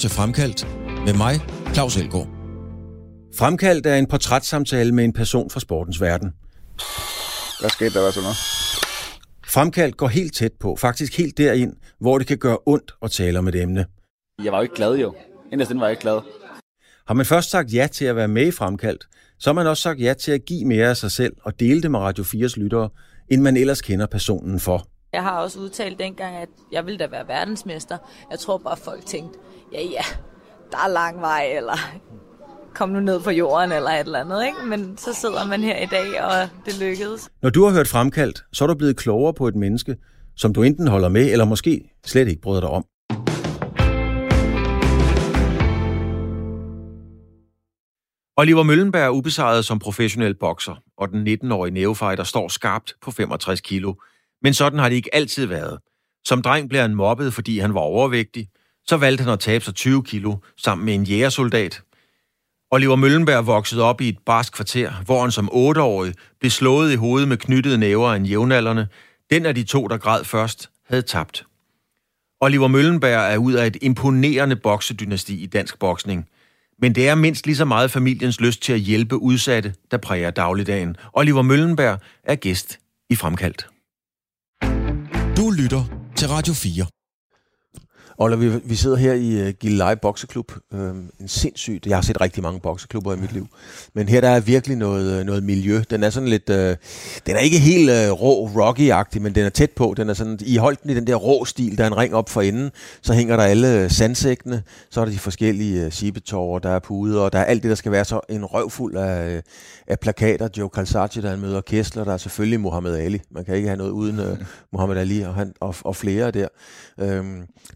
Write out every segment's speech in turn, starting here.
til Fremkaldt med mig, Claus Elgaard. Fremkaldt er en portrætssamtale med en person fra sportens verden. Hvad skete der, hvad så noget? Fremkaldt går helt tæt på, faktisk helt derind, hvor det kan gøre ondt at tale om et emne. Jeg var jo ikke glad jo. Inderst var jeg ikke glad. Har man først sagt ja til at være med i Fremkaldt, så har man også sagt ja til at give mere af sig selv og dele det med Radio 4's lyttere, end man ellers kender personen for. Jeg har også udtalt dengang, at jeg ville da være verdensmester. Jeg tror bare, folk tænkte, ja ja, der er lang vej, eller kom nu ned på jorden, eller et eller andet. Ikke? Men så sidder man her i dag, og det lykkedes. Når du har hørt Fremkaldt, så er du blevet klogere på et menneske, som du enten holder med, eller måske slet ikke bryder dig om. Oliver Møllenberg er ubesejret som professionel bokser, og den 19-årige neofighter står skarpt på 65 kilo. Men sådan har det ikke altid været. Som dreng blev han mobbet, fordi han var overvægtig. Så valgte han at tabe sig 20 kilo sammen med en jægersoldat. Oliver Møllenberg voksede op i et barsk kvarter, hvor han som 8-årig blev slået i hovedet med knyttede næver af en jævnaldrende. Den af de to, der græd først, havde tabt. Oliver Møllenberg er ud af et imponerende boksedynasti i dansk boksning – men det er mindst lige så meget familiens lyst til at hjælpe udsatte, der præger dagligdagen. Oliver Møllenberg er gæst i Fremkaldt. Du lytter til Radio 4. Ola, vi, vi sidder her i øh, uh, Gilleleje Bokseklub. Uh, en sindssygt... Jeg har set rigtig mange bokseklubber i mit liv. Men her der er virkelig noget, øh, noget miljø. Den er sådan lidt... Uh, den er ikke helt uh, rå, rocky-agtig, men den er tæt på. Den er sådan, I holdt den i den der rå stil. Der er en ring op for enden. Så hænger der alle sandsækkene. Så er der de forskellige uh, sibetårer, der er puder, og der er alt det, der skal være så en røvfuld af, af plakater. Joe Calzaghe, der møder Kessler. Der er selvfølgelig Muhammad Ali. Man kan ikke have noget uden uh, Muhammad Ali og, han, og, og flere der. Uh,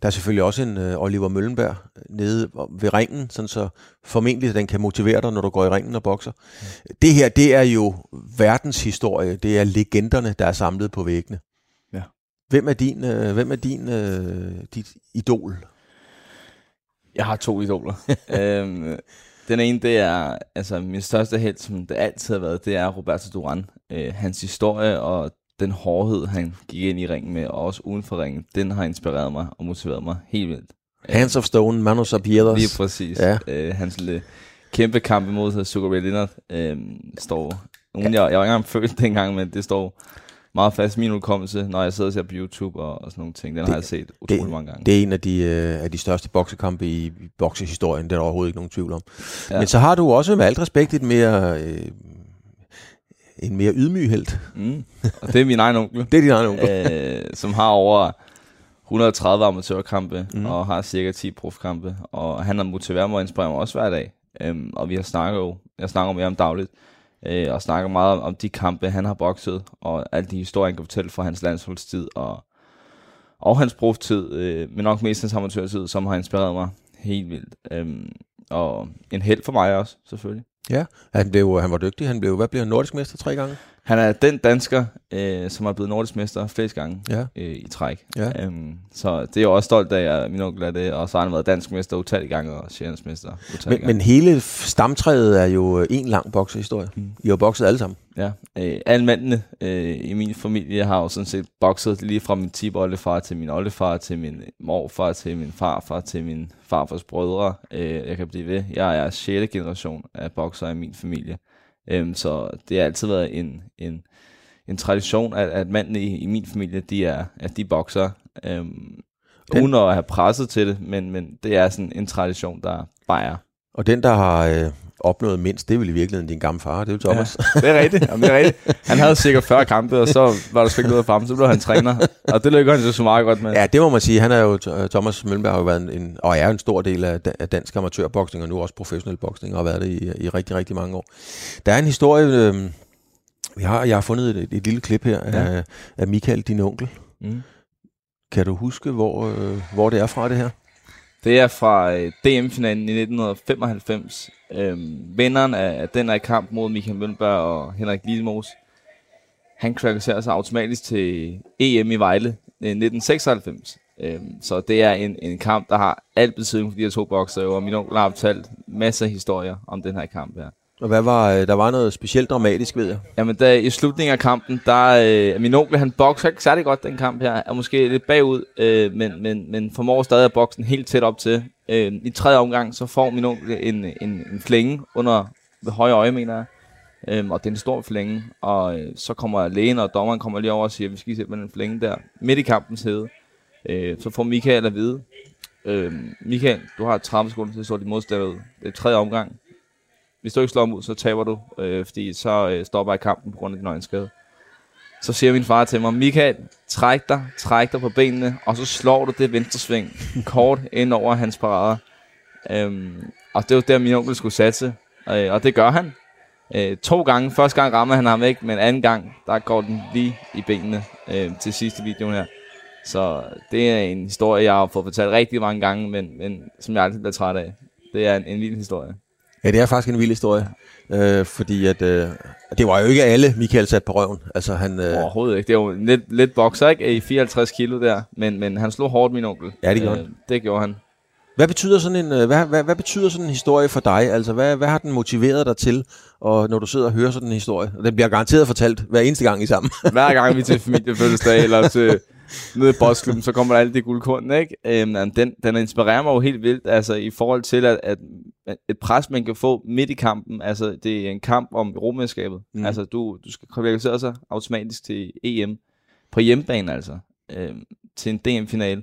der er selvfølgelig selvfølgelig også en øh, Oliver Møllenberg nede ved ringen, sådan så formentlig den kan motivere dig, når du går i ringen og bokser. Mm. Det her, det er jo verdenshistorie. Det er legenderne, der er samlet på væggene. Ja. Hvem er din, øh, hvem er din øh, dit idol? Jeg har to idoler. øhm, den ene, det er altså min største held, som det altid har været, det er Roberto Duran. Øh, hans historie og den hårdhed, han gik ind i ringen med, og også uden for ringen, den har inspireret mig og motiveret mig helt vildt. Hands of Stone, Manos of Piedras. Lige præcis. Ja. Øh, hans lille kæmpe kamp imod Sugar Ray Leonard øh, står... Nogen, ja. jeg, jeg var ikke engang født dengang, men det står meget fast min udkommelse, når jeg sidder og ser på YouTube og, og sådan nogle ting. Den det, har jeg set utrolig det, mange gange. Det er en af de, øh, af de største boksekampe i, i boksehistorien, det er der overhovedet ikke nogen tvivl om. Ja. Men så har du også med alt respekt et mere øh, en mere ydmyg held. Mm. Og det er min egen onkel. det er din egen onkel. øh, som har over 130 amatørkampe mm. og har cirka 10 profkampe. Og han har motiveret mig og inspireret mig også hver dag. Øhm, og vi har snakket jo, jeg snakker med ham dagligt, øh, og snakker meget om, om de kampe, han har bokset, og alle de historier, han kan fortælle fra hans landsholdstid, og, og hans proftid, øh, men nok mest hans amatørtid, som har inspireret mig helt vildt. Øhm, og en held for mig også, selvfølgelig. Ja, han, blev, øh, han var dygtig. Han blev, hvad blev han, nordisk mester tre gange? Han er den dansker, øh, som er blevet nordisk mester flest gange ja. øh, i træk. Ja. Øhm, så det er jeg også stolt af, at min onkel er det. Og så har han været dansk mester utallige gange og sjældensmester men, gange. Men hele stamtræet er jo en lang boksehistorie. Mm. I har bokset alle sammen. Ja, øh, alle mændene øh, i min familie har jo sådan set bokset lige fra min tip oldefar til min oldefar, til min morfar, til min farfar, til min farfars brødre. Øh, jeg kan blive ved. Jeg er 6. generation af bokser i min familie. Øhm, så det har altid været en, en, en tradition, at, at mændene i, i min familie, de er, at de bokser. Øhm, den, uden at have presset til det, men, men det er sådan en tradition, der bare er. Og den, der har øh, opnået mindst, det er vel i virkeligheden din gamle far, det er jo Thomas. Ja, det er rigtigt. Jamen, det er rigtigt. Han havde sikkert 40 kampe, og så var der svært noget for ham, så blev han træner. Og det lykkedes han så meget godt med. Ja, det må man sige. Han er jo, Thomas Møllenberg har jo været en, og er en stor del af, af dansk amatørboksning, og nu også professionel boksning, og har været det i, i rigtig, rigtig mange år. Der er en historie, øh, vi har, jeg har fundet et, et lille klip her ja. af, af Michael, din onkel. Mm. Kan du huske, hvor, øh, hvor det er fra det her? Det er fra øh, DM-finalen i 1995. Øhm, vinderen af, af den er i kamp mod Michael Møllenberg og Henrik Lillemose. Han kvalificerer sig automatisk til EM i Vejle i 1996. Øhm, så det er en, en kamp, der har alt betydning for de her to bokser, og min onkel har fortalt masser af historier om den her kamp her. Og hvad var, øh, der var noget specielt dramatisk ved jer? Jamen, der, i slutningen af kampen, der øh, min onkel, han bokser ikke særlig godt den kamp her, er måske lidt bagud, øh, men, men, men formår stadig at bokse helt tæt op til. Øh, I tredje omgang, så får min onkel en, en, en flænge under ved højre øje, mener jeg. Øhm, og det er en stor flænge, og øh, så kommer lægen og dommeren kommer lige over og siger, at vi skal se på den flænge der, midt i kampens hede. Øh, så får Michael at vide, øh, Michael, du har 30 sekunder til at slå dit modstander ud. Det er tredje omgang. Hvis du ikke slår ham ud, så taber du, øh, fordi så øh, stopper jeg kampen på grund af din øjenskade. Så siger min far til mig, Michael, træk dig, træk dig på benene, og så slår du det venstre sving kort ind over hans parade. Øhm, og det var der, min onkel skulle satse, øh, og det gør han. Øh, to gange. Første gang rammer han ham ikke, men anden gang, der går den lige i benene øh, til sidste video her. Så det er en historie, jeg har fået fortalt rigtig mange gange, men, men som jeg aldrig bliver træt af. Det er en, en vild historie. Ja, det er faktisk en vild historie. Øh, fordi at, øh, det var jo ikke alle, Michael sat på røven. Altså, han, øh, Overhovedet ikke. Det er jo lidt, lidt bokser, ikke? I 54 kilo der. Men, men han slog hårdt, min onkel. Ja, det gjorde han. Det gjorde han. Hvad betyder sådan en øh, hvad, hvad, hvad betyder sådan en historie for dig? Altså hvad, hvad har den motiveret dig til, og når du sidder og hører sådan en historie? Og den bliver garanteret fortalt hver eneste gang i sammen. Hver gang vi er til familiefødselsdag eller til nede i bossklubben, så kommer der alle de guldkorn, ikke? Øhm, den, den inspirerer mig jo helt vildt, altså i forhold til, at, at et pres, man kan få midt i kampen, altså det er en kamp om europamesterskabet. Mm. Altså du, du skal kvalificere sig automatisk til EM på hjemmebane, altså, øhm, til en DM-finale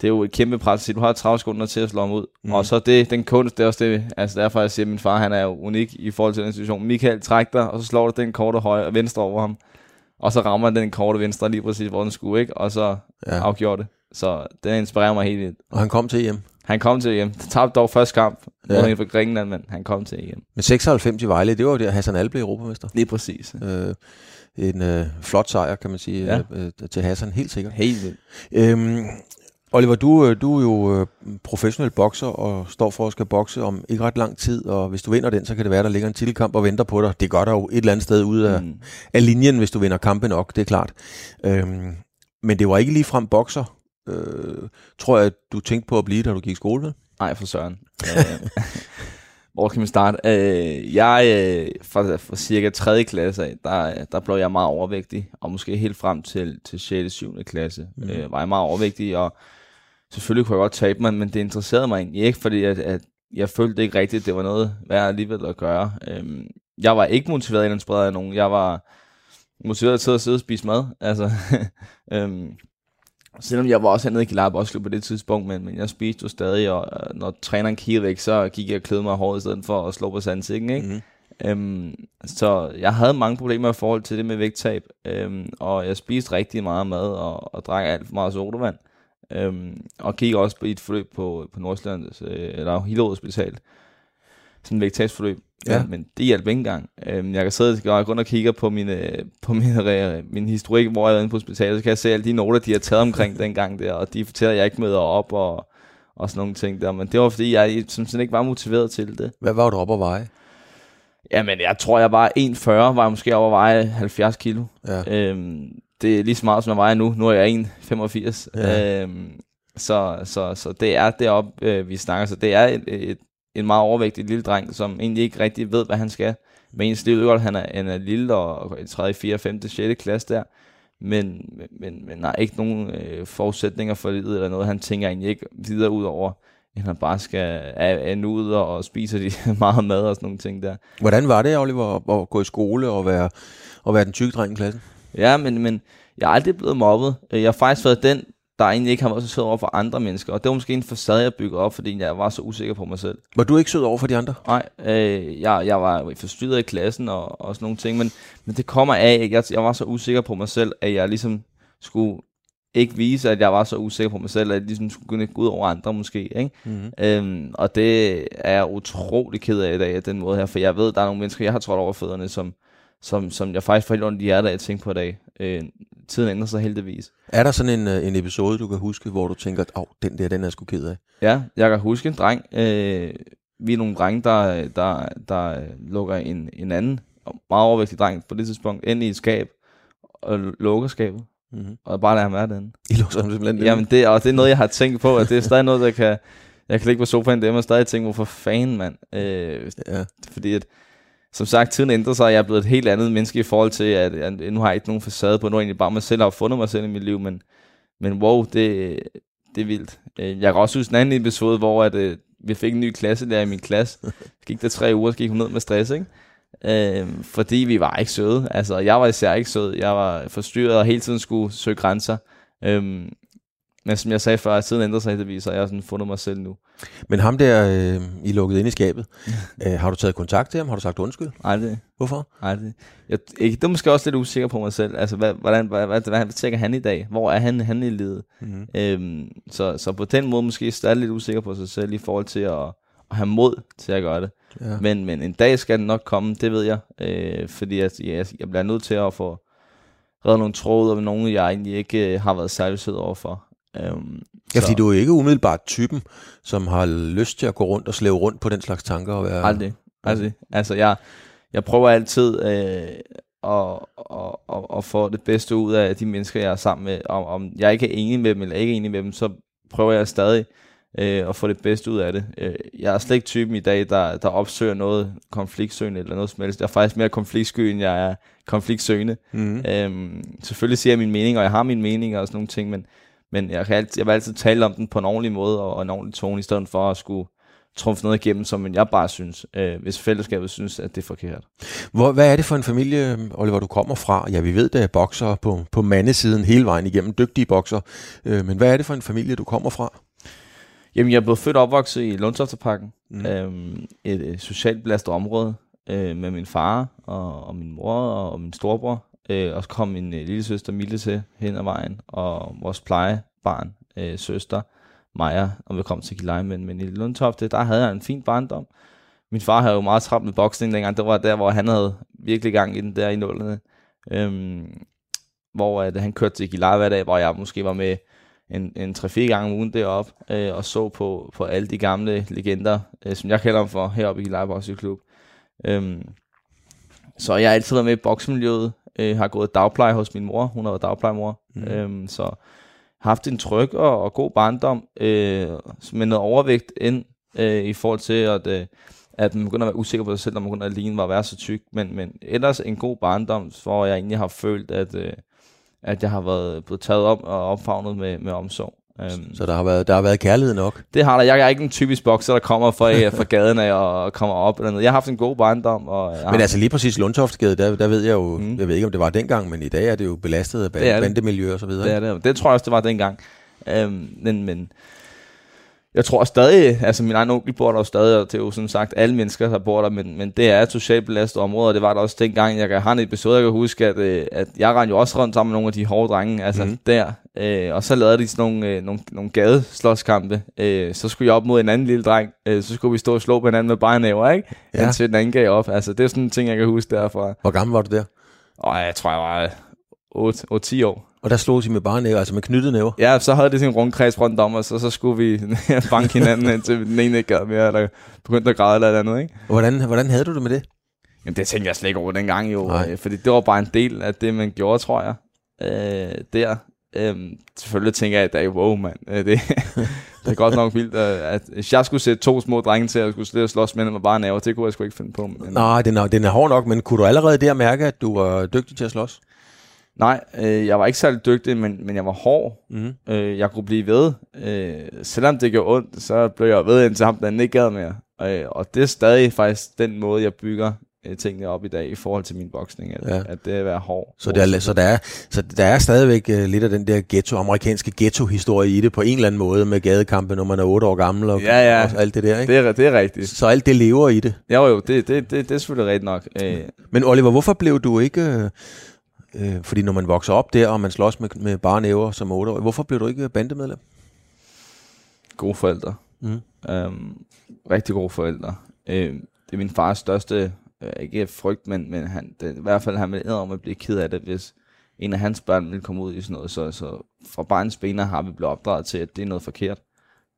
det er jo et kæmpe pres, du har 30 sekunder til at slå ham ud. Mm. Og så det, den kunst, det er også det, altså derfor jeg siger, at min far han er jo unik i forhold til den situation. Michael træk dig, og så slår du den korte højre og venstre over ham. Og så rammer den korte venstre lige præcis, hvor den skulle, ikke? Og så ja. afgjorde det. Så det inspirerer mig helt vildt. Og han kom til EM? Han kom til EM. Det tabte dog første kamp, ja. mod for Grækenland, men han kom til EM. Men 96 i Vejle, det var jo der Hassan Al blev europamester. Lige præcis. Øh, en øh, flot sejr, kan man sige, ja. øh, til Hassan, helt sikkert. Helt vildt. Øhm, Oliver, du, øh, du er jo øh, professionel bokser og står for at skal bokse om ikke ret lang tid, og hvis du vinder den, så kan det være, der ligger en titelkamp og venter på dig. Det gør der jo et eller andet sted ude af, mm. af linjen, hvis du vinder kampen nok, det er klart. Øhm, men det var ikke lige frem bokser, øh, tror jeg, du tænkte på at blive, da du gik i skole, vel? Nej, for søren. Øh, hvor kan man starte? Øh, jeg, øh, fra, fra cirka 3. klasse af, der, der blev jeg meget overvægtig, og måske helt frem til, til 6. 7. klasse mm. øh, var jeg meget overvægtig, og selvfølgelig kunne jeg godt tabe mig, men det interesserede mig egentlig ikke, fordi at, at jeg følte ikke rigtigt, at det var noget værd alligevel at gøre. Øhm, jeg var ikke motiveret eller inspireret af nogen. Jeg var motiveret til at sidde og spise mad. Altså, øhm, selvom jeg var også hernede i Kilar Bossklub på det tidspunkt, men, men jeg spiste jo stadig, og når træneren kiggede væk, så gik jeg og klædede mig hårdt i stedet for at slå på sandsikken, ikke? Mm. Øhm, så jeg havde mange problemer i forhold til det med vægttab, øhm, og jeg spiste rigtig meget mad og, og drak alt for meget sodavand. Øhm, og gik også på et forløb på, på Nordsjælland, øh, eller Hillerød specielt. Sådan et vegetasforløb. Ja. ja. Men det hjalp ikke engang. Øhm, jeg kan sidde og rundt og kigge på mine, på min, min historik, hvor jeg er inde på hospitalet, så kan jeg se alle de noter, de har taget omkring den gang der, og de fortæller, at jeg ikke møder op, og, og sådan nogle ting der. Men det var fordi, jeg sådan ikke var motiveret til det. Hvad var du op at veje? Jamen, jeg tror, jeg var 1,40, var jeg måske over veje 70 kilo. Ja. Øhm, det er lige så meget, som jeg vejer nu. Nu er jeg 1,85. Ja. Øhm, så, så, så det er deroppe, øh, vi snakker. Så det er et, et, en meget overvægtig lille dreng, som egentlig ikke rigtig ved, hvad han skal. Men ens liv godt, han er, han er lille og 3., 4., 5., 6. klasse der. Men, men, men har ikke nogen øh, forudsætninger for livet eller noget. Han tænker egentlig ikke videre ud over, at han bare skal af, ud og spise de meget mad og sådan nogle ting der. Hvordan var det, Oliver, at gå i skole og være, og være den tykke dreng i klassen? Ja, men, men jeg er aldrig blevet mobbet. Jeg har faktisk været den, der egentlig ikke har været så sød over for andre mennesker. Og det var måske en facade, jeg byggede op, fordi jeg var så usikker på mig selv. Var du ikke sød over for de andre? Nej, øh, jeg, jeg var forstyrret i klassen og, og sådan nogle ting, men, men det kommer af, at jeg, jeg var så usikker på mig selv, at jeg ligesom skulle ikke vise, at jeg var så usikker på mig selv, at jeg ligesom skulle gå ud over andre måske. Ikke? Mm-hmm. Øhm, og det er jeg utrolig ked af i dag, den måde her, for jeg ved, at der er nogle mennesker, jeg har trådt over fødderne, som, som, som jeg faktisk får helt ondt i hjertet af at tænke på i dag. Øh, tiden ændrer sig heldigvis. Er der sådan en, øh, en episode, du kan huske, hvor du tænker, at oh, den der, den er sgu ked af? Ja, jeg kan huske en dreng. Øh, vi er nogle drenge, der, der, der lukker en, en anden meget overvægtig dreng på det tidspunkt ind i et skab og lukker skabet. Mm-hmm. Og bare lader ham være den. I lukker ham simpelthen Jamen, det, og det er noget, jeg har tænkt på, at det er stadig noget, der kan... Jeg kan ligge på sofaen derhjemme og stadig tænke, hvorfor fanden, mand. Øh, ja. Fordi at som sagt, tiden ændrer sig, og jeg er blevet et helt andet menneske i forhold til, at jeg, nu har jeg ikke nogen facade på, nu er egentlig bare mig selv, har fundet mig selv i mit liv, men, men wow, det, det er vildt. Øh, Jeg kan også huske en anden episode, hvor at, øh, vi fik en ny klasselærer i min klasse. Så gik der tre uger, så gik hun ned med stress, ikke? Øh, fordi vi var ikke søde. Altså, jeg var især ikke sød. Jeg var forstyrret og hele tiden skulle søge grænser. Øhm, men som jeg sagde før, at tiden ændrer sig heldigvis, og jeg har sådan fundet mig selv nu. Men ham der, øh, I lukket ind i skabet, øh, har du taget kontakt til ham? Har du sagt undskyld? Aldrig. Hvorfor? Aldrig. Jeg, ikke, det er måske også lidt usikker på mig selv. Altså, hvad, hvordan, hvad, hvad, hvad, hvad tænker han i dag? Hvor er han, han i livet? Mm-hmm. Øhm, så, så på den måde måske stadig lidt usikker på sig selv i forhold til at, at have mod til at gøre det. Ja. Men, men en dag skal den nok komme, det ved jeg. Øh, fordi jeg, jeg, jeg bliver nødt til at få reddet nogle tråde med nogen, jeg egentlig ikke øh, har været særlig sød overfor. Øhm, Ja, fordi så- du er ikke umiddelbart typen, som har lyst til at gå rundt og slæve rundt på den slags tanker. Og være... Aldrig. Aldrig. Altså, jeg, jeg prøver altid øh, at, at, at, at få det bedste ud af de mennesker, jeg er sammen med. Om, om jeg ikke er enig med dem, eller ikke er enig med dem, så prøver jeg stadig øh, at få det bedste ud af det. Øh, jeg er slet ikke typen i dag, der, der opsøger noget konfliktsøgende eller noget som helst. Jeg er faktisk mere konfliktsky, end jeg er konfliktsøgende. Mm-hmm. Øhm, selvfølgelig siger jeg min mening, og jeg har min mening og sådan nogle ting, men, men jeg, kan altid, jeg vil altid tale om den på en ordentlig måde og, og en ordentlig tone, i stedet for at skulle trumfe noget igennem, som jeg bare synes, øh, hvis fællesskabet synes, at det er forkert. Hvor, hvad er det for en familie, Oliver, du kommer fra? Ja, vi ved, der er bokser på, på mandesiden hele vejen igennem, dygtige bokser. Øh, men hvad er det for en familie, du kommer fra? Jamen, jeg er blevet født og opvokset i Lundtofteparken, Mm. mm. øhm, et, et socialt belastet område, øh, med min far og, og min mor og, og min storebror. Øh, og så kom min øh, lille søster Mille til hen ad vejen, og vores plejebarn, øh, søster Maja, og vi kom til Gilej, men, men i Lundtofte, der havde jeg en fin barndom. Min far havde jo meget travlt med boksning dengang, det var der, hvor han havde virkelig gang i den der i nullerne. Øhm, hvor øh, at han kørte til Gilej hver dag, hvor jeg måske var med en, en 3-4 gange om ugen deroppe, øh, og så på, på alle de gamle legender, øh, som jeg kalder dem for, heroppe i Gilej Club. Øhm, så jeg har altid været med i boksemiljøet, øh, har gået dagpleje hos min mor, hun har været dagplejemor, Mm. øhm, så haft en tryg og, og god barndom, øh, med noget overvægt ind, øh, i forhold til, at, øh, at man begynder at være usikker på sig selv, når man begynder at ligne var at være så tyk, men, men ellers en god barndom, hvor jeg egentlig har følt, at, øh, at jeg har været blevet taget op og opfagnet med, med omsorg. Øhm, Så der har været, der har været kærlighed nok. det har der. Jeg er ikke en typisk bokser, der kommer fra, fra gaden af og kommer op. Eller noget. Jeg har haft en god barndom. Og jeg Men har, altså lige præcis Lundtoftegade, der, der ved jeg jo, mm. Jeg ved ikke om det var dengang, men i dag er det jo belastet af det. bandemiljø og så videre. det, er det. det tror jeg også, det var dengang. Øhm, men, men jeg tror stadig, altså min egen onkel bor der jo stadig, og det er jo som sagt alle mennesker, der bor der, men, men det er et socialt belastet område, og det var der også dengang. Jeg have en episode, jeg kan huske, at, øh, at jeg rendte jo også rundt sammen med nogle af de hårde drenge, altså mm. der, øh, og så lavede de sådan nogle, øh, nogle, nogle gadeslåskampe. Øh, så skulle jeg op mod en anden lille dreng, øh, så skulle vi stå og slå på hinanden med bare næver, ikke? Ja. Indtil den anden gav op. Altså, det er sådan en ting, jeg kan huske derfra. Hvor gammel var du der? Og jeg tror, jeg var 8-10 år. Og der slog de med bare næver, altså med knyttede næver. Ja, så havde det sådan en rundkreds rundt om os, og så skulle vi banke hinanden, indtil den ene ikke gad mere, eller begyndte at græde eller et andet, ikke? Og hvordan, hvordan havde du det med det? Jamen, det tænkte jeg slet ikke over dengang, jo. Nej. Øh, fordi det var bare en del af det, man gjorde, tror jeg. Øh, der. Øhm, selvfølgelig tænker jeg i dag, wow, mand. Øh, det, det er godt nok vildt, at hvis jeg skulle sætte to små drenge til at skulle slet slås med dem med bare næver, det kunne jeg sgu ikke finde på. Men, Nej, den er, den er hård nok, men kunne du allerede der mærke, at du var dygtig til at slås? Nej, øh, jeg var ikke særlig dygtig, men, men jeg var hård. Mm. Øh, jeg kunne blive ved. Øh, selvom det gjorde ondt, så blev jeg ved indtil ham, den ikke gad mere. Øh, og det er stadig faktisk den måde, jeg bygger tingene op i dag i forhold til min boksning. At, Ja. at det er at være hård. Så, der, er- så, der er, så der er stadigvæk uh, lidt af den der ghetto, amerikanske ghetto-historie i det på en eller anden måde med gadekampe, når man er 8 år gammel og, Ja, ja. og alt det der. Ikke? Det er, det er rigtigt. Så alt det lever i det. Jo, jo, det, det, det, det er selvfølgelig rigtigt nok. Øh, Men Oliver, hvorfor blev du ikke... Øh, øh, fordi når man vokser op der, og man slås med, med bare næver som 8 år, hvorfor blev du ikke bandemedlem? gode forældre. Mm. Øhm, rigtig gode forældre. Øh, det er min fars største, øh, ikke frygt, men, men han, det, i hvert fald han ville om at blive ked af det, hvis en af hans børn ville komme ud i sådan noget. Så, så fra barns bener har vi blevet opdraget til, at det er noget forkert.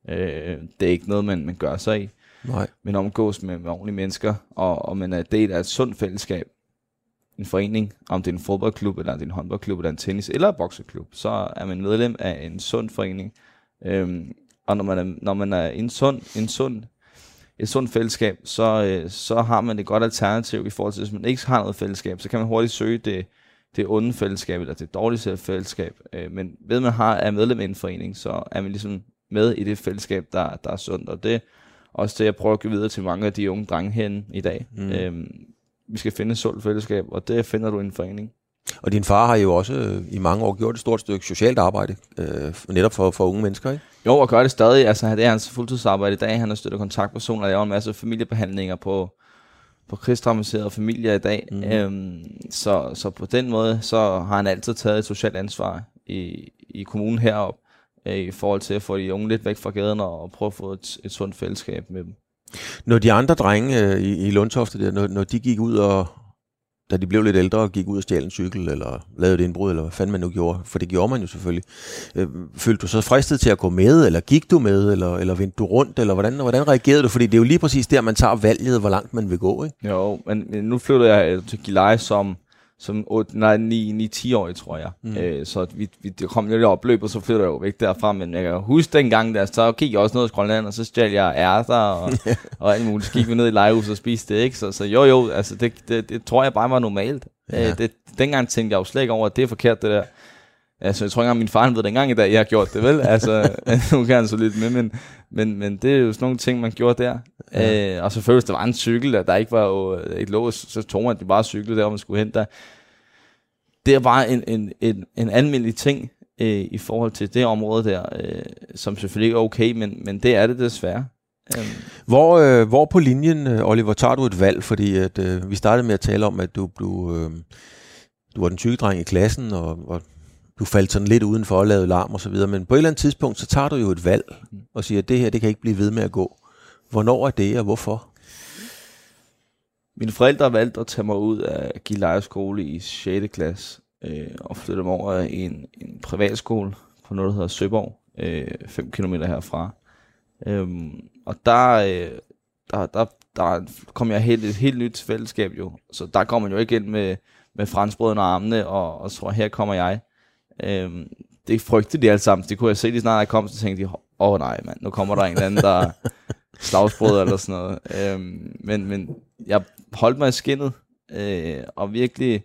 Øh, det er ikke noget, man, man gør sig i. Nej. Men omgås med, med ordentlige mennesker, og, og man er del af et sundt fællesskab. En forening, om det er en fodboldklub, eller det er en håndboldklub, eller en tennis, eller en bokseklub, så er man medlem af en sund forening. Øhm, og når man er, når man er en sund, en sund, et sundt fællesskab, så, øh, så har man et godt alternativ i forhold til, hvis man ikke har noget fællesskab, så kan man hurtigt søge det, det onde fællesskab, eller det dårlige fællesskab. Øh, men ved at man har, er medlem af en forening, så er man ligesom med i det fællesskab, der, der er sundt. Og det er også det, jeg prøver at give videre til mange af de unge drenge herinde i dag. Mm. Øhm, vi skal finde et sundt fællesskab, og det finder du i en forening. Og din far har jo også øh, i mange år gjort et stort stykke socialt arbejde, øh, netop for, for unge mennesker, ikke? Jo, og gør det stadig. Altså, det er hans fuldtidsarbejde i dag. Han har støttet kontaktpersoner og laver en masse familiebehandlinger på, på krigstraumatiserede familier i dag. Mm. Øhm, så, så på den måde, så har han altid taget et socialt ansvar i, i kommunen herop øh, i forhold til at få de unge lidt væk fra gaden og prøve at få et, et sundt fællesskab med dem. Når de andre drenge øh, i, i Lundtofte, der, når, når de gik ud og, da de blev lidt ældre og gik ud og stjal en cykel, eller lavede et indbrud, eller hvad fanden man nu gjorde, for det gjorde man jo selvfølgelig. Øh, følte du så fristet til at gå med, eller gik du med, eller, eller vendte du rundt, eller hvordan, hvordan reagerede du? Fordi det er jo lige præcis der, man tager valget, hvor langt man vil gå, ikke? Jo, men nu flyttede jeg til Gilei som som 8, nej, 9, 9 10 år, tror jeg. Mm. Øh, så vi, vi, det kom lidt opløb, og så flyttede jeg jo væk derfra. Men jeg kan huske dengang, der, så gik jeg også ned i Grønland, og så stjal jeg ærter og, og alt muligt. Så gik vi ned i lejehuset og spiste det, ikke? Så, så jo, jo, altså det, det, det, tror jeg bare var normalt. Ja. Øh, det, dengang tænkte jeg jo slet ikke over, at det er forkert, det der. Altså, jeg tror ikke engang, min far ved dengang i dag, jeg har gjort det, vel? Altså, nu kan han så lidt med, men, men, men det er jo sådan nogle ting, man gjorde der. Ja. Øh, og selvfølgelig, hvis der var en cykel, der, der ikke var jo et lås, så tog man bare cykle der, hvor man skulle hen der det er bare en, en, en, en almindelig ting øh, i forhold til det område der, øh, som selvfølgelig ikke er okay, men, men det er det desværre. Um. Hvor, øh, hvor på linjen, øh, Oliver, tager du et valg? Fordi at, øh, vi startede med at tale om, at du, du, øh, du var den tykke dreng i klassen, og, og du faldt sådan lidt udenfor og lavede larm og så videre, men på et eller andet tidspunkt, så tager du jo et valg og siger, at det her, det kan ikke blive ved med at gå. Hvornår er det, og hvorfor? Mine forældre valgte at tage mig ud af Gilejeskole i 6. klasse øh, og flytte mig over i en, en privatskole på noget, der hedder Søborg, 5 øh, km herfra. Øhm, og der, øh, der, der, der kom jeg helt et helt nyt fællesskab jo. Så der kommer man jo ikke ind med, med franskbrødene og armene og, og tror, her kommer jeg. Øhm, det frygtede de alle sammen. Det kunne jeg se lige snart, jeg kom, så tænkte de, åh oh, nej mand, nu kommer der en eller anden, der slagsbrød eller sådan noget. Øhm, men, men jeg holdt mig i skinnet, øh, og virkelig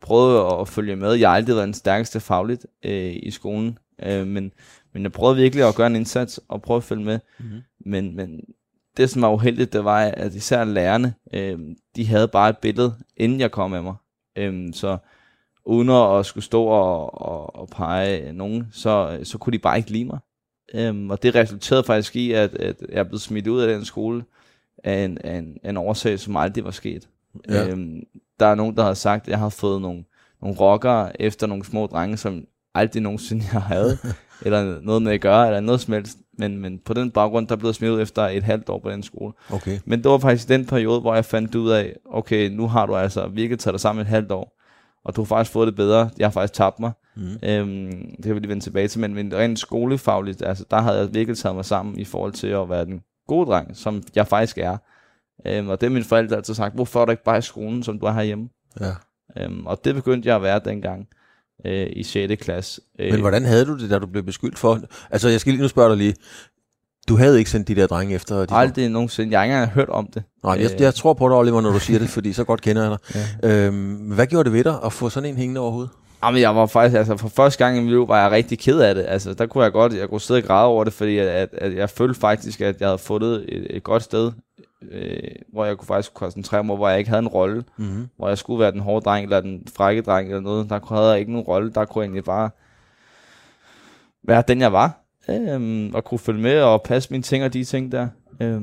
prøvede at følge med. Jeg har aldrig været den stærkeste fagligt øh, i skolen, øh, men, men jeg prøvede virkelig at gøre en indsats og prøve at følge med. Mm-hmm. Men, men det, som var uheldigt, det var, at især lærerne, øh, de havde bare et billede, inden jeg kom med mig. Øh, så uden at skulle stå og, og, og pege nogen, så, så kunne de bare ikke lide mig. Øhm, og det resulterede faktisk i, at, at jeg blev smidt ud af den skole af en, af en, af en årsag, som aldrig var sket. Ja. Øhm, der er nogen, der har sagt, at jeg har fået nogle, nogle rockere efter nogle små drenge, som aldrig nogensinde jeg havde, eller noget med at gøre, eller noget som helst. Men, men på den baggrund, der blev jeg smidt ud efter et halvt år på den skole. Okay. Men det var faktisk den periode, hvor jeg fandt ud af, okay, nu har du altså virkelig taget dig sammen et halvt år, og du har faktisk fået det bedre. Jeg har faktisk tabt mig. Mm. Øhm, det kan vi lige vende tilbage til, men, men rent skolefagligt, altså, der havde jeg virkelig taget mig sammen i forhold til at være den gode dreng, som jeg faktisk er. Øhm, og det har mine forældre altid sagt, hvorfor er du ikke bare i skolen, som du er herhjemme? Ja. Øhm, og det begyndte jeg at være dengang øh, i 6. klasse. Øh, men hvordan havde du det, da du blev beskyldt for? Altså, jeg skal lige nu spørge dig lige. Du havde ikke sendt de der drenge efter? De Aldrig nogensinde. Jeg har ikke engang hørt om det. Nej, jeg, jeg tror på dig, Oliver, når du siger det, fordi så godt kender jeg dig. Ja. Øhm, hvad gjorde det ved dig at få sådan en hængende overhovedet? Jamen, jeg var faktisk, altså for første gang i mit liv, var jeg rigtig ked af det. Altså, der kunne jeg godt, jeg kunne sidde og græde over det, fordi at, at, at jeg følte faktisk, at jeg havde fundet et, et godt sted, øh, hvor jeg kunne faktisk koncentrere mig, hvor jeg ikke havde en rolle, mm-hmm. hvor jeg skulle være den hårde dreng, eller den frække dreng, eller noget. Der havde jeg ikke nogen rolle, der kunne jeg egentlig bare være den, jeg var, øh, og kunne følge med og passe mine ting og de ting der. Øh,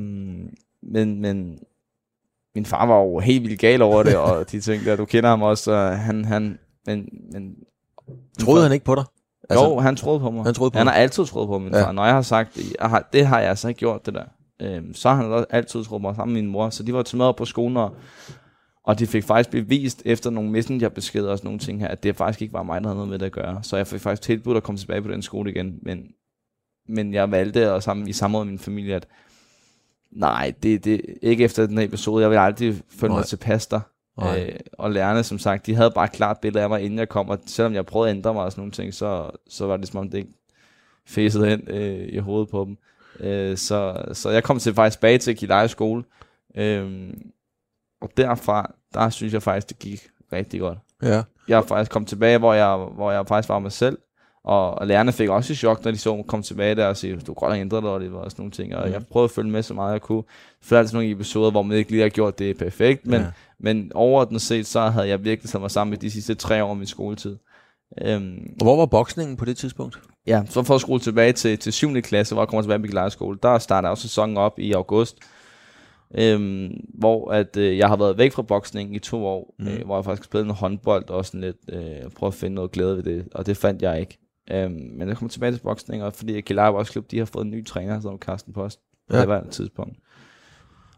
men, men min far var jo helt vildt gal over det, og de ting der, du kender ham også, og han, han, men, men Troede han ikke på dig? Altså, jo, han troede på mig. Han, troede på han har altid troet på min ja. far. Når jeg har sagt, jeg har, det har jeg altså ikke gjort, det der. Øhm, så har han altid troet på mig sammen med min mor. Så de var til med på skolen, og, og de fik faktisk bevist efter nogle messengerbeskeder og sådan nogle ting her, at det faktisk ikke var mig, der havde noget med det at gøre. Så jeg fik faktisk tilbudt at komme tilbage på den skole igen. Men, men jeg valgte og sammen, i samråd med min familie, at nej, det, det, ikke efter den her episode. Jeg vil aldrig føle mig tilpas der. Øh, og lærerne, som sagt, de havde bare klart billede af mig, inden jeg kom, og selvom jeg prøvede at ændre mig og sådan nogle ting, så, så var det som om det ikke fæsede hen øh, i hovedet på dem. Øh, så, så jeg kom til faktisk tilbage til Kileje skole, øh, og derfra, der synes jeg faktisk, det gik rigtig godt. Ja. Jeg er faktisk kommet tilbage, hvor jeg, hvor jeg faktisk var mig selv. Og, og lærerne fik også et chok, når de så kom tilbage der og sige, du godt have ændret dig, og det var sådan nogle ting. Og Mhm. jeg prøvede at følge med så meget jeg kunne. For altid nogle episoder, hvor man ikke lige har gjort det perfekt, men, Ja. men overordnet set, så havde jeg virkelig taget mig sammen med de sidste tre år af min skoletid. Øhm, Og hvor var boksningen på det tidspunkt? Ja, så for at skrue tilbage til, til 7. klasse, hvor jeg kommer tilbage på Gilejeskole, der starter også sæsonen op i august, øhm, hvor at, øh, jeg har været væk fra boksning i to år, Mhm. mm. øh, hvor jeg faktisk spillede noget håndbold og sådan lidt, øh, prøve at finde noget glæde ved det, og det fandt jeg ikke. Øhm, men jeg kommer tilbage til boksning, og fordi Gilej Boksklub, de har fået en ny træner, som Carsten Post, på Ja. det var et tidspunkt.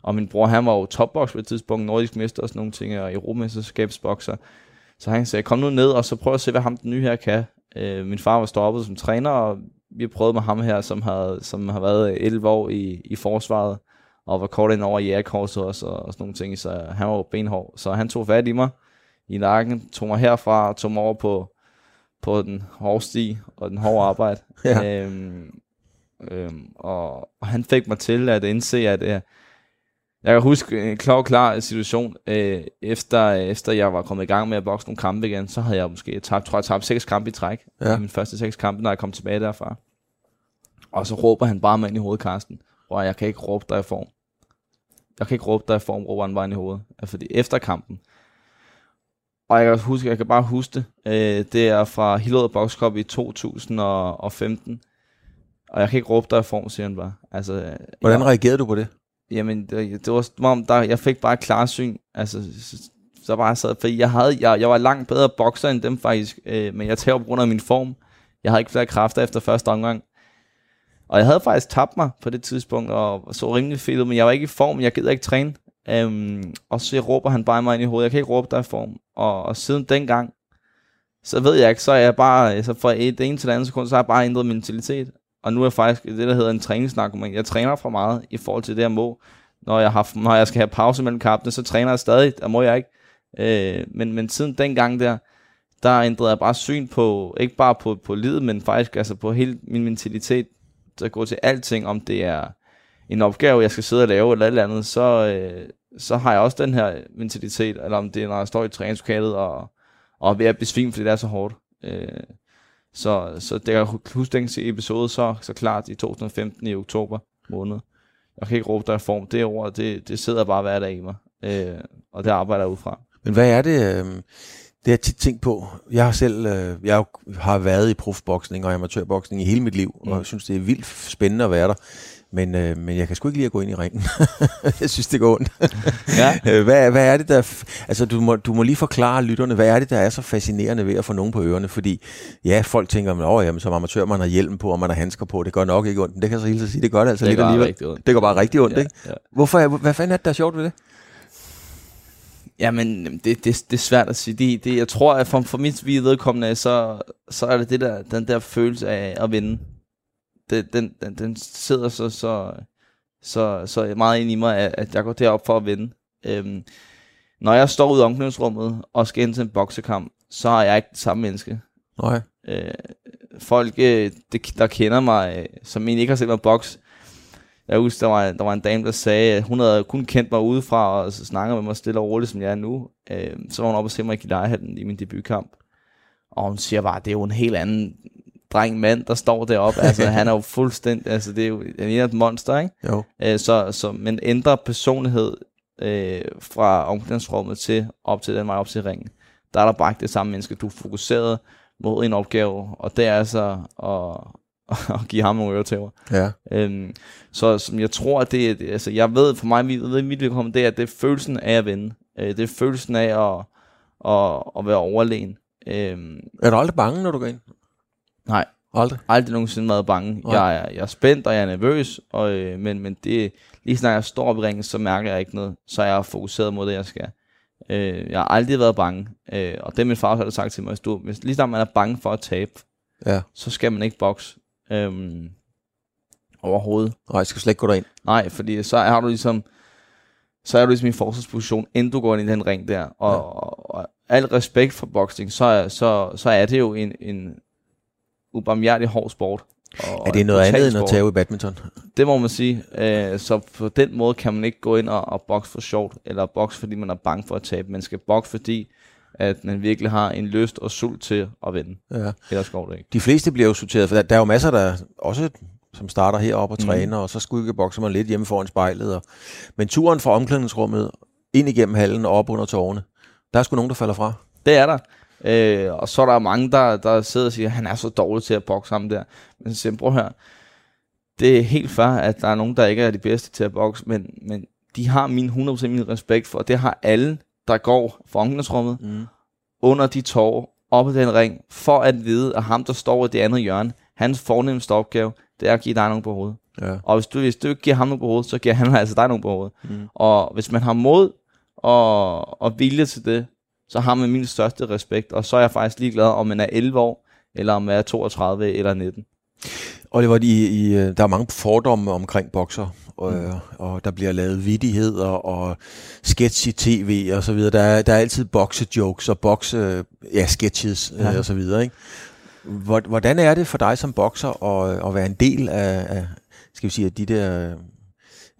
Og min bror, han var jo topboks på et tidspunkt, nordisk mester og sådan nogle ting, og europamesterskabsbokser. Så han sagde, kom nu ned, og så prøv at se, hvad ham den nye her kan. Øh, min far var stoppet som træner, og vi prøvede med ham her, som har, som har været 11 år i, i forsvaret, og var kort ind over i jægerkorset også, og, og sådan nogle ting, så han var jo benhård. Så han tog fat i mig i nakken, tog mig herfra og tog mig over på, på den hårde sti og den hårde arbejde. Ja. øhm, øhm, og, og han fik mig til at indse, at øh, jeg kan huske en klar, klar situation, øh, efter, efter jeg var kommet i gang med at bokse nogle kampe igen, så havde jeg måske tabt, tror jeg, tabt seks kampe i træk. Ja. I mine første seks kampe, når jeg kom tilbage derfra. Og så råber han bare mig ind i hovedet, Karsten. Bror, jeg kan ikke råbe dig i form. Jeg kan ikke råbe dig i form, råber han bare ind i hovedet. Fordi efter kampen, og jeg kan, huske, jeg kan bare huske det, øh, det er fra Hillerød Box Cup i 2015, og jeg kan ikke råbe dig i form, siger han bare. Altså, Hvordan jeg, reagerede du på det? Jamen, det, det var som om, der, jeg fik bare klarsyn. Altså, så, så bare sad, fordi jeg, havde, jeg, jeg var langt bedre bokser end dem faktisk, øh, men jeg tager på grund af min form. Jeg havde ikke flere kræfter efter første omgang. Og jeg havde faktisk tabt mig på det tidspunkt, og så rimelig fedt men jeg var ikke i form, jeg gider ikke træne. Øhm, og så råber han bare mig ind i hovedet, jeg kan ikke råbe dig i form. Og, og siden dengang, så ved jeg ikke, så er jeg bare, så fra et, det ene til det andet sekund, så har jeg bare ændret mentalitet. Og nu er jeg faktisk det, der hedder en træningsnarkoman. Jeg træner for meget i forhold til det, jeg må. Når jeg, har, når jeg skal have pause mellem kampene, så træner jeg stadig. Der må jeg ikke. Øh, men, men siden dengang der, der ændrede jeg bare syn på, ikke bare på, på livet, men faktisk altså på hele min mentalitet, der går til alting, om det er en opgave, jeg skal sidde og lave, eller et eller andet, så, øh, så har jeg også den her mentalitet, eller om det er, når jeg står i træningslokalet, og, og er ved at besvime, fordi det er så hårdt. Øh, så, så det jeg huske den episode så, så klart i 2015 i oktober måned. Jeg kan ikke råbe dig form. Det ord, det, det sidder bare hver dag i mig. Øh, og det arbejder jeg ud fra. Men hvad er det, øh, det har jeg tit tænkt på. Jeg har selv, øh, jeg har været i profboksning og amatørboksning i hele mit liv, mm. og jeg synes, det er vildt spændende at være der. Men, øh, men jeg kan sgu ikke lide at gå ind i ringen. jeg synes, det går ondt. Ja. Øh, hvad, hvad er det, der... f- Altså, du må, du må lige forklare lytterne, hvad er det, der er så fascinerende ved at få nogen på ørerne? Fordi, ja, folk tænker, at oh, jamen, som amatør, man har hjelm på, og man har handsker på, det gør nok ikke ondt. Men det kan jeg så tiden sige, det gør det altså Det lidt alligevel. ondt. Det går bare rigtig ondt, Ja, ikke? ja. Hvorfor, hvad fanden er det, der er sjovt ved det? Jamen, det, det, det er svært at sige. Det, det, jeg tror, at for, for mit vedkommende, så, så er det, det der, den der følelse af at vinde. Det, den, den, den sidder så, så, så, så meget ind i mig, at, at jeg går derop for at vinde. Øhm, når jeg står ude i omklædningsrummet og skal ind til en boksekamp, så er jeg ikke det samme menneske. Nej. Øh, folk, øh, det, der kender mig, øh, som egentlig ikke har set mig boks, jeg husker, der var, der var en dame, der sagde, at hun havde kun kendt mig udefra, og snakker med mig stille og roligt, som jeg er nu. Øh, så var hun oppe og se mig i lejehallen i min debutkamp. Og hun siger bare, det er jo en helt anden dreng mand, der står deroppe. Altså, han er jo fuldstændig, altså, det er jo han er et monster, ikke? Jo. Øh, så, så, men ændrer personlighed øh, fra omklædningsrummet til op til den vej op til ringen. Der er der bare ikke det samme menneske. Du er fokuseret mod en opgave, og det er altså at, at give ham nogle øretæver. Ja. Øhm, så som jeg tror, at det er, altså jeg ved for mig, jeg ved, mit vedkommende, det er, at det er følelsen af at vinde. Øh, det er følelsen af at, at, at være overlegen. Øhm, Er du aldrig bange, når du går ind? Nej, Aldrig. aldrig nogensinde været bange. Nej. Jeg er, jeg er spændt, og jeg er nervøs, og, øh, men, men det, lige snart jeg står op i ringen, så mærker jeg ikke noget. Så er jeg fokuseret mod det, jeg skal. Øh, jeg har aldrig været bange, øh, og det min far også har sagt til mig, hvis, du, hvis lige snart man er bange for at tabe, Ja. så skal man ikke bokse øhm, overhovedet. Nej, jeg skal slet ikke gå derind. Nej, fordi så har du ligesom så er du ligesom i forsvarsposition, inden du går ind i den ring der. Og, Ja. og, og al respekt for boksning, så, er- så, så er det jo en, en ubarmhjertig hård sport. Og Er det noget andet end at tage i badminton? Det må man sige. Øh, så på den måde kan man ikke gå ind og, og bokse for sjovt, eller bokse fordi man er bange for at tabe. Man skal bokse fordi, at man virkelig har en lyst og sult til at vinde. Ja. Ellers går det ikke. De fleste bliver jo sorteret, for der, der er jo masser, der også som starter heroppe og Mhm. træner, og så skyggebokser man lidt hjemme foran spejlet. Og, men turen fra omklædningsrummet ind igennem hallen og op under tårne, der er sgu nogen, der falder fra. Det er der. Øh, og så er der mange, der, der sidder og siger, han er så dårlig til at bokse ham der. Men så siger prøv høre, det er helt fair, at der er nogen, der ikke er de bedste til at bokse, men, men de har min 100% min respekt for, og det har alle, der går fra omklædningsrummet Mm. under de tår, op i den ring, for at vide, at ham, der står i det andet hjørne, hans fornemmeste opgave, det er at give dig nogen på hovedet. Ja. Og hvis du, hvis du ikke giver ham nogen på hovedet, så giver han altså dig nogen på hovedet. Mm. Og hvis man har mod og, og vilje til det, så har man min største respekt. Og så er jeg faktisk ligeglad, om man er 11 år, eller om man er 32 eller 19. Oliver, i, i, øh, der er mange fordomme omkring bokser, og, mm. og der bliver lavet vidigheder og sketch i tv og så videre. Der er, der er altid boksejokes og bokse, ja, sketches ja. Ja. og så videre, ikke? Hvor- Hvordan er det for dig som bokser at, at være en del af, af skal vi sige, af de der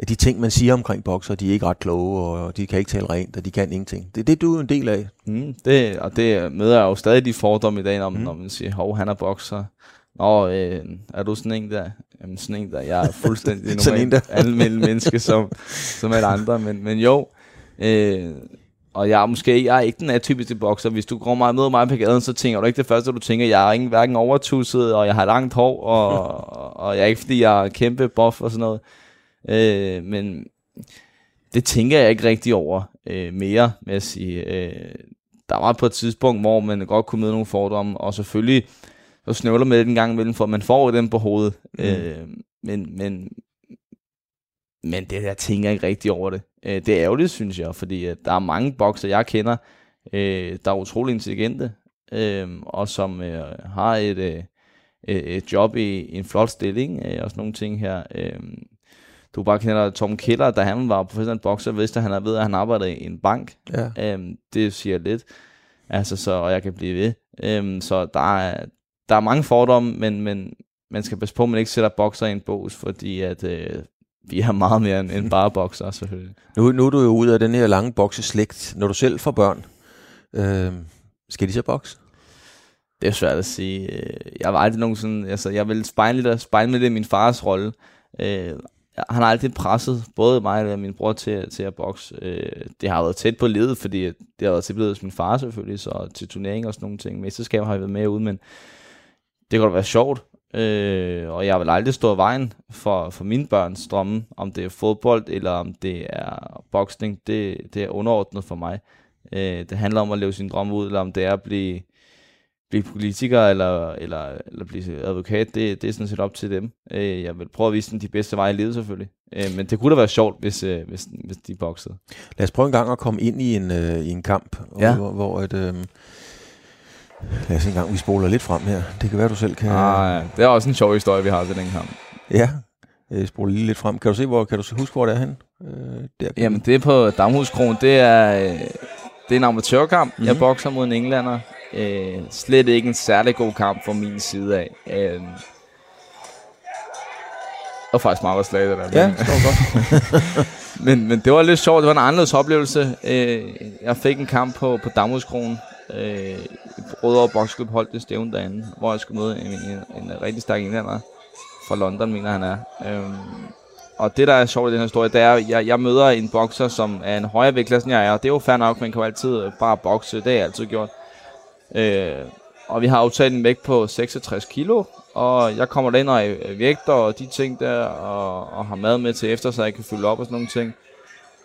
de ting, man siger omkring bokser, de er ikke ret kloge, og de kan ikke tale rent, og de kan ingenting. Det er det, du er en del af. Mm, det, og det møder jeg jo stadig de fordomme i dag, når, Mm. mm. når man siger, hov, han er bokser. Nå, øh, er du sådan en der? Jamen sådan en der, jeg er fuldstændig normal, almindelig menneske som, som alle andre, men, men jo. Øh, og jeg er måske, jeg er ikke den atypiske bokser. Hvis du går meget med mig på gaden, så tænker du ikke det første, du tænker, jeg er ikke hverken overtusset, og jeg har langt hår, og, og jeg er ikke, fordi jeg er kæmpe buff og sådan noget. Øh, men det tænker jeg ikke rigtig over øh, mere, med at sige. Øh, der var på et tidspunkt, hvor man godt kunne møde nogle fordomme, og selvfølgelig så snøvler med det en gang imellem, for man får den på hovedet. Mm. Øh, men, men, men det jeg tænker ikke rigtig over det. Øh, det er ærgerligt, synes jeg, fordi at der er mange bokser, jeg kender, øh, der er utrolig intelligente, øh, og som øh, har et, øh, et job i en flot stilling, øh, og sådan nogle ting her. Øh, du bare kender Tom Keller, da han var professionel bokser, vidste han er ved, at han arbejdede i en bank. Ja. Øhm, det siger lidt. Altså, så, og jeg kan blive ved. Øhm, så der er, der er mange fordomme, men, men man skal passe på, at man ikke sætter bokser i en bås, fordi at, øh, vi er meget mere end, end bare bokser, selvfølgelig. Nu, nu er du jo ud af den her lange bokseslægt. Når du selv får børn, øh, skal de så bokse? Det er svært at sige. Øh, Jeg var aldrig nogen sådan, altså jeg vil spejle lidt, spejle lidt i min fars rolle. Øh, han har altid presset både mig og min bror til, til at bokse. Øh, det har været tæt på ledet, fordi det har været tilblevet hos min far selvfølgelig, så til turnering og sådan nogle ting. Mesterskaber har jeg været med ude, men det kunne da være sjovt. Øh, og jeg vil aldrig stå i vejen for, for mine børns drømme, om det er fodbold eller om det er boksning. Det, det er underordnet for mig. Øh, det handler om at leve sin drømme ud, eller om det er at blive blive politiker eller, eller, eller blive advokat, det, det er sådan set op til dem. Øh, jeg vil prøve at vise dem de bedste veje i livet selvfølgelig. Øh, men det kunne da være sjovt, hvis, øh, hvis, hvis de boksede. Lad os prøve en gang at komme ind i en, øh, i en kamp, Ja. hvor, hvor et, øh, lad os en gang, vi spoler lidt frem her. Det kan være, du selv kan... Ah, ja. Det er også en sjov historie, vi har til den kamp. Ja, jeg spoler lige lidt frem. Kan du se, hvor, kan du huske, hvor det er hen? Øh, der. Jamen, det er på Damhuskron. Det er, øh, det er en amatørkamp. Mm-hmm. Jeg Mhm. bokser mod en englænder. Øh, slet ikke en særlig god kamp fra min side af. Øh, og faktisk meget godt slag, det der. Ja, det står godt. men, men det var lidt sjovt. Det var en anderledes oplevelse. Øh, jeg fik en kamp på, på Damhuskronen. Øh, Rødovre Boksklub holdt det stævne derinde, hvor jeg skulle møde en, en, en rigtig stærk englænder fra London, mener han er. Øhm, og det, der er sjovt i den her historie, det er, at jeg, jeg møder en bokser, som er en højere vægtklasse, end jeg er. Og det er jo fair nok, man kan jo altid øh, bare bokse. Det har jeg altid gjort. Øh, og vi har aftalt en vægt på 66 kilo, og jeg kommer derind og vægter og de ting der, og, og har mad med til efter, så jeg kan fylde op og sådan nogle ting.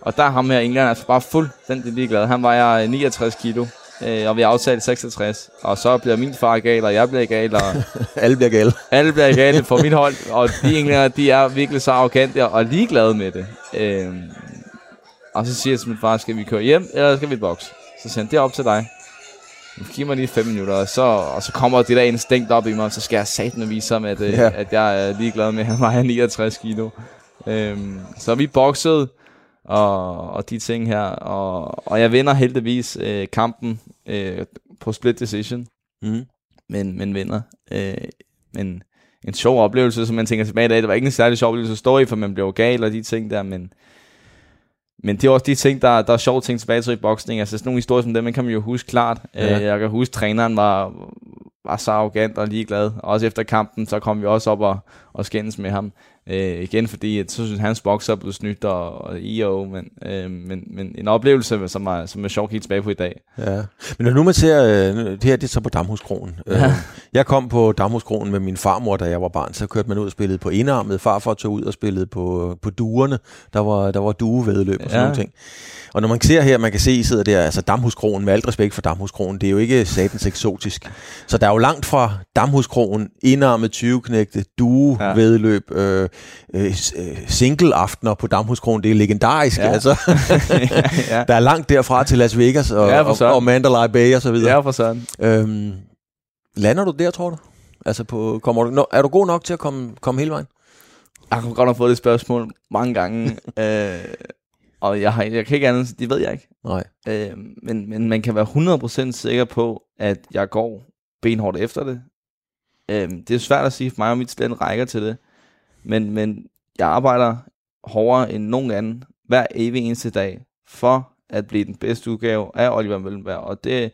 Og der er ham her englænder altså bare fuldstændig ligeglad. Han vejer 69 kilo, øh, og vi har aftalt 66. Og så bliver min far gal, og jeg bliver gal, og Alle bliver gale. alle bliver gale for mit hold. Og de englænder, de er virkelig så arrogante og ligeglade med det. Øh, og så siger jeg til min far, skal vi køre hjem, eller skal vi bokse? Så siger han, det er op til dig. Giv mig lige fem minutter, og så, og så kommer det der instinkt op i mig, og så skal jeg satan vise ham, at, Ja. ja. at jeg er ligeglad med, at han vejer 69 kilo. Øhm, så vi boksede, og, og de ting her, og, og jeg vinder heldigvis øh, kampen øh, på split decision, Mm. men, men vinder. Øh, men en sjov oplevelse, som man tænker tilbage i dag, det var ikke en særlig sjov oplevelse at stå i, for man blev gal og de ting der, men, men det er også de ting, der, der er sjove ting tilbage til i boksning. Altså sådan nogle historier som dem, man kan man jo huske klart. Ja. Øh, jeg kan huske, at træneren var, var så arrogant og ligeglad. Også efter kampen, så kom vi også op og, og skændes med ham. Øh, igen fordi, at så synes hans bokser blev snydt og, og IO, men, øh, men, men en oplevelse, som er, som er sjov at tilbage på i dag. Ja. Men når nu man ser, øh, det her det er så på Damhuskronen. Ja. Ja. Jeg kom på Damhuskronen med min farmor, da jeg var barn. Så kørte man ud og spillede på enarmet. Farfar tog ud og spillede på, på duerne. Der var, der var duevedløb og sådan Ja. nogle ting. Og når man ser her, man kan se, I sidder der, altså Damhuskronen, med alt respekt for Damhuskronen, det er jo ikke satans eksotisk. Så der er jo langt fra Damhuskronen, enarmet 20-knægte, duevedløb, øh, øh, øh, single-aftener på Damhuskronen, det er legendarisk. Ja. Altså, ja. der er langt derfra til Las Vegas og, Ja, og, og Mandalay Bay og så videre. Ja, for sådan. Øhm, lander du der, tror du? Altså, på, kommer du, er du god nok til at komme, komme hele vejen? Jeg har godt nok fået det spørgsmål mange gange. øh, og jeg, har, jeg kan ikke andet, det ved jeg ikke. Nej. Øh, men, men man kan være 100% sikker på, at jeg går benhårdt efter det. Øh, det er svært at sige for mig, om mit slænd rækker til det. Men, men jeg arbejder hårdere end nogen anden hver evig eneste dag for at blive den bedste udgave af Oliver Møllenberg. Og det,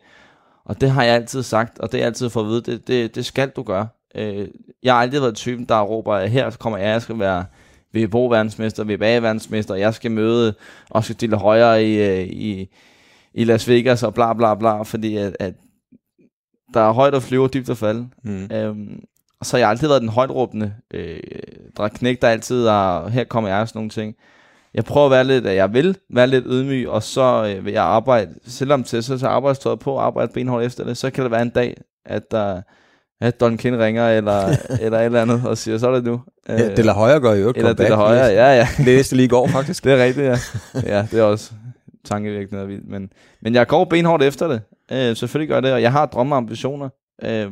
og det har jeg altid sagt, og det har jeg altid fået at vide, det, det, det skal du gøre. Øh, jeg har aldrig været typen, der råber, at her kommer jeg, jeg skal være VBO-verdensmester, VBA-verdensmester, jeg skal møde og skal stille højere i, øh, i, i Las Vegas og bla bla bla, fordi at, at der er højt at flyve og dybt at falde. Mm. Øhm, og så har jeg altid været den højtråbende øh, drækknæk, der altid er, her kommer jeg og sådan nogle ting. Jeg prøver at være lidt, at jeg vil være lidt ydmyg, og så øh, vil jeg arbejde, selvom til så tager arbejdstøjet på arbejde benhårdt efter det, så kan det være en dag, at der at Don King ringer, eller, eller et eller andet, og siger, så er det nu. Ja, det la højre gør jo et eller det der højere, ja, ja. Det læste lige i går, faktisk. Det er rigtigt, ja. ja, det er også tankevækkende og vildt. Men, men jeg går benhårdt efter det. Øh, selvfølgelig gør jeg det, og jeg har drømme og ambitioner. Øh,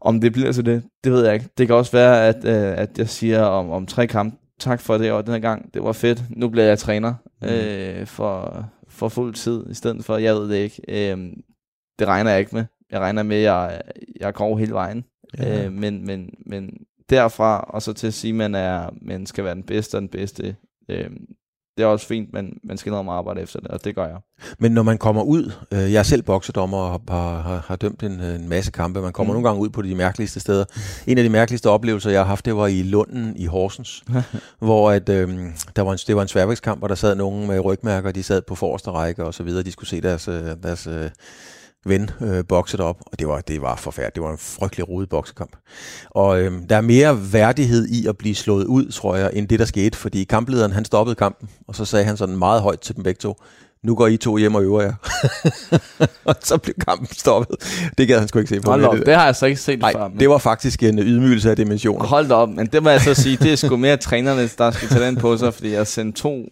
om det bliver til det, det ved jeg ikke. Det kan også være, at, øh, at jeg siger om, om tre kampe, tak for det, og den her gang, det var fedt. Nu bliver jeg træner øh, for, for fuld tid, i stedet for, jeg ved det ikke. Øh, det regner jeg ikke med. Jeg regner med, at jeg, jeg går hele vejen. Ja. Øh, men, men, men derfra, og så til at sige, at man, er, man skal være den bedste og den bedste, øh, det er også fint, men man skal noget om arbejde efter det, og det gør jeg. Men når man kommer ud, øh, jeg er selv boksedommer og har, har, har dømt en, en masse kampe, man kommer mm. Mm. nogle gange ud på de mærkeligste steder. En af de mærkeligste oplevelser, jeg har haft, det var i Lunden i Horsens, hvor at, øh, der var en, det var en sværvægtskamp, og der sad nogen med rygmærker, de sad på forreste række og så videre, de skulle se deres, øh, deres øh, ven øh, bokset op, og det var, det var forfærdeligt. Det var en frygtelig rodet boksekamp. Og øh, der er mere værdighed i at blive slået ud, tror jeg, end det, der skete, fordi kamplederen, han stoppede kampen, og så sagde han sådan meget højt til dem begge to, nu går I to hjem og øver jer. og så blev kampen stoppet. Det gad han sgu ikke se på. Hold op, det, det har jeg så ikke set Nej, før. men- det var faktisk en ydmygelse af dimensioner. Hold op, men det må jeg så sige, det er sgu mere trænerne, der skal tage den på sig, fordi jeg sendte to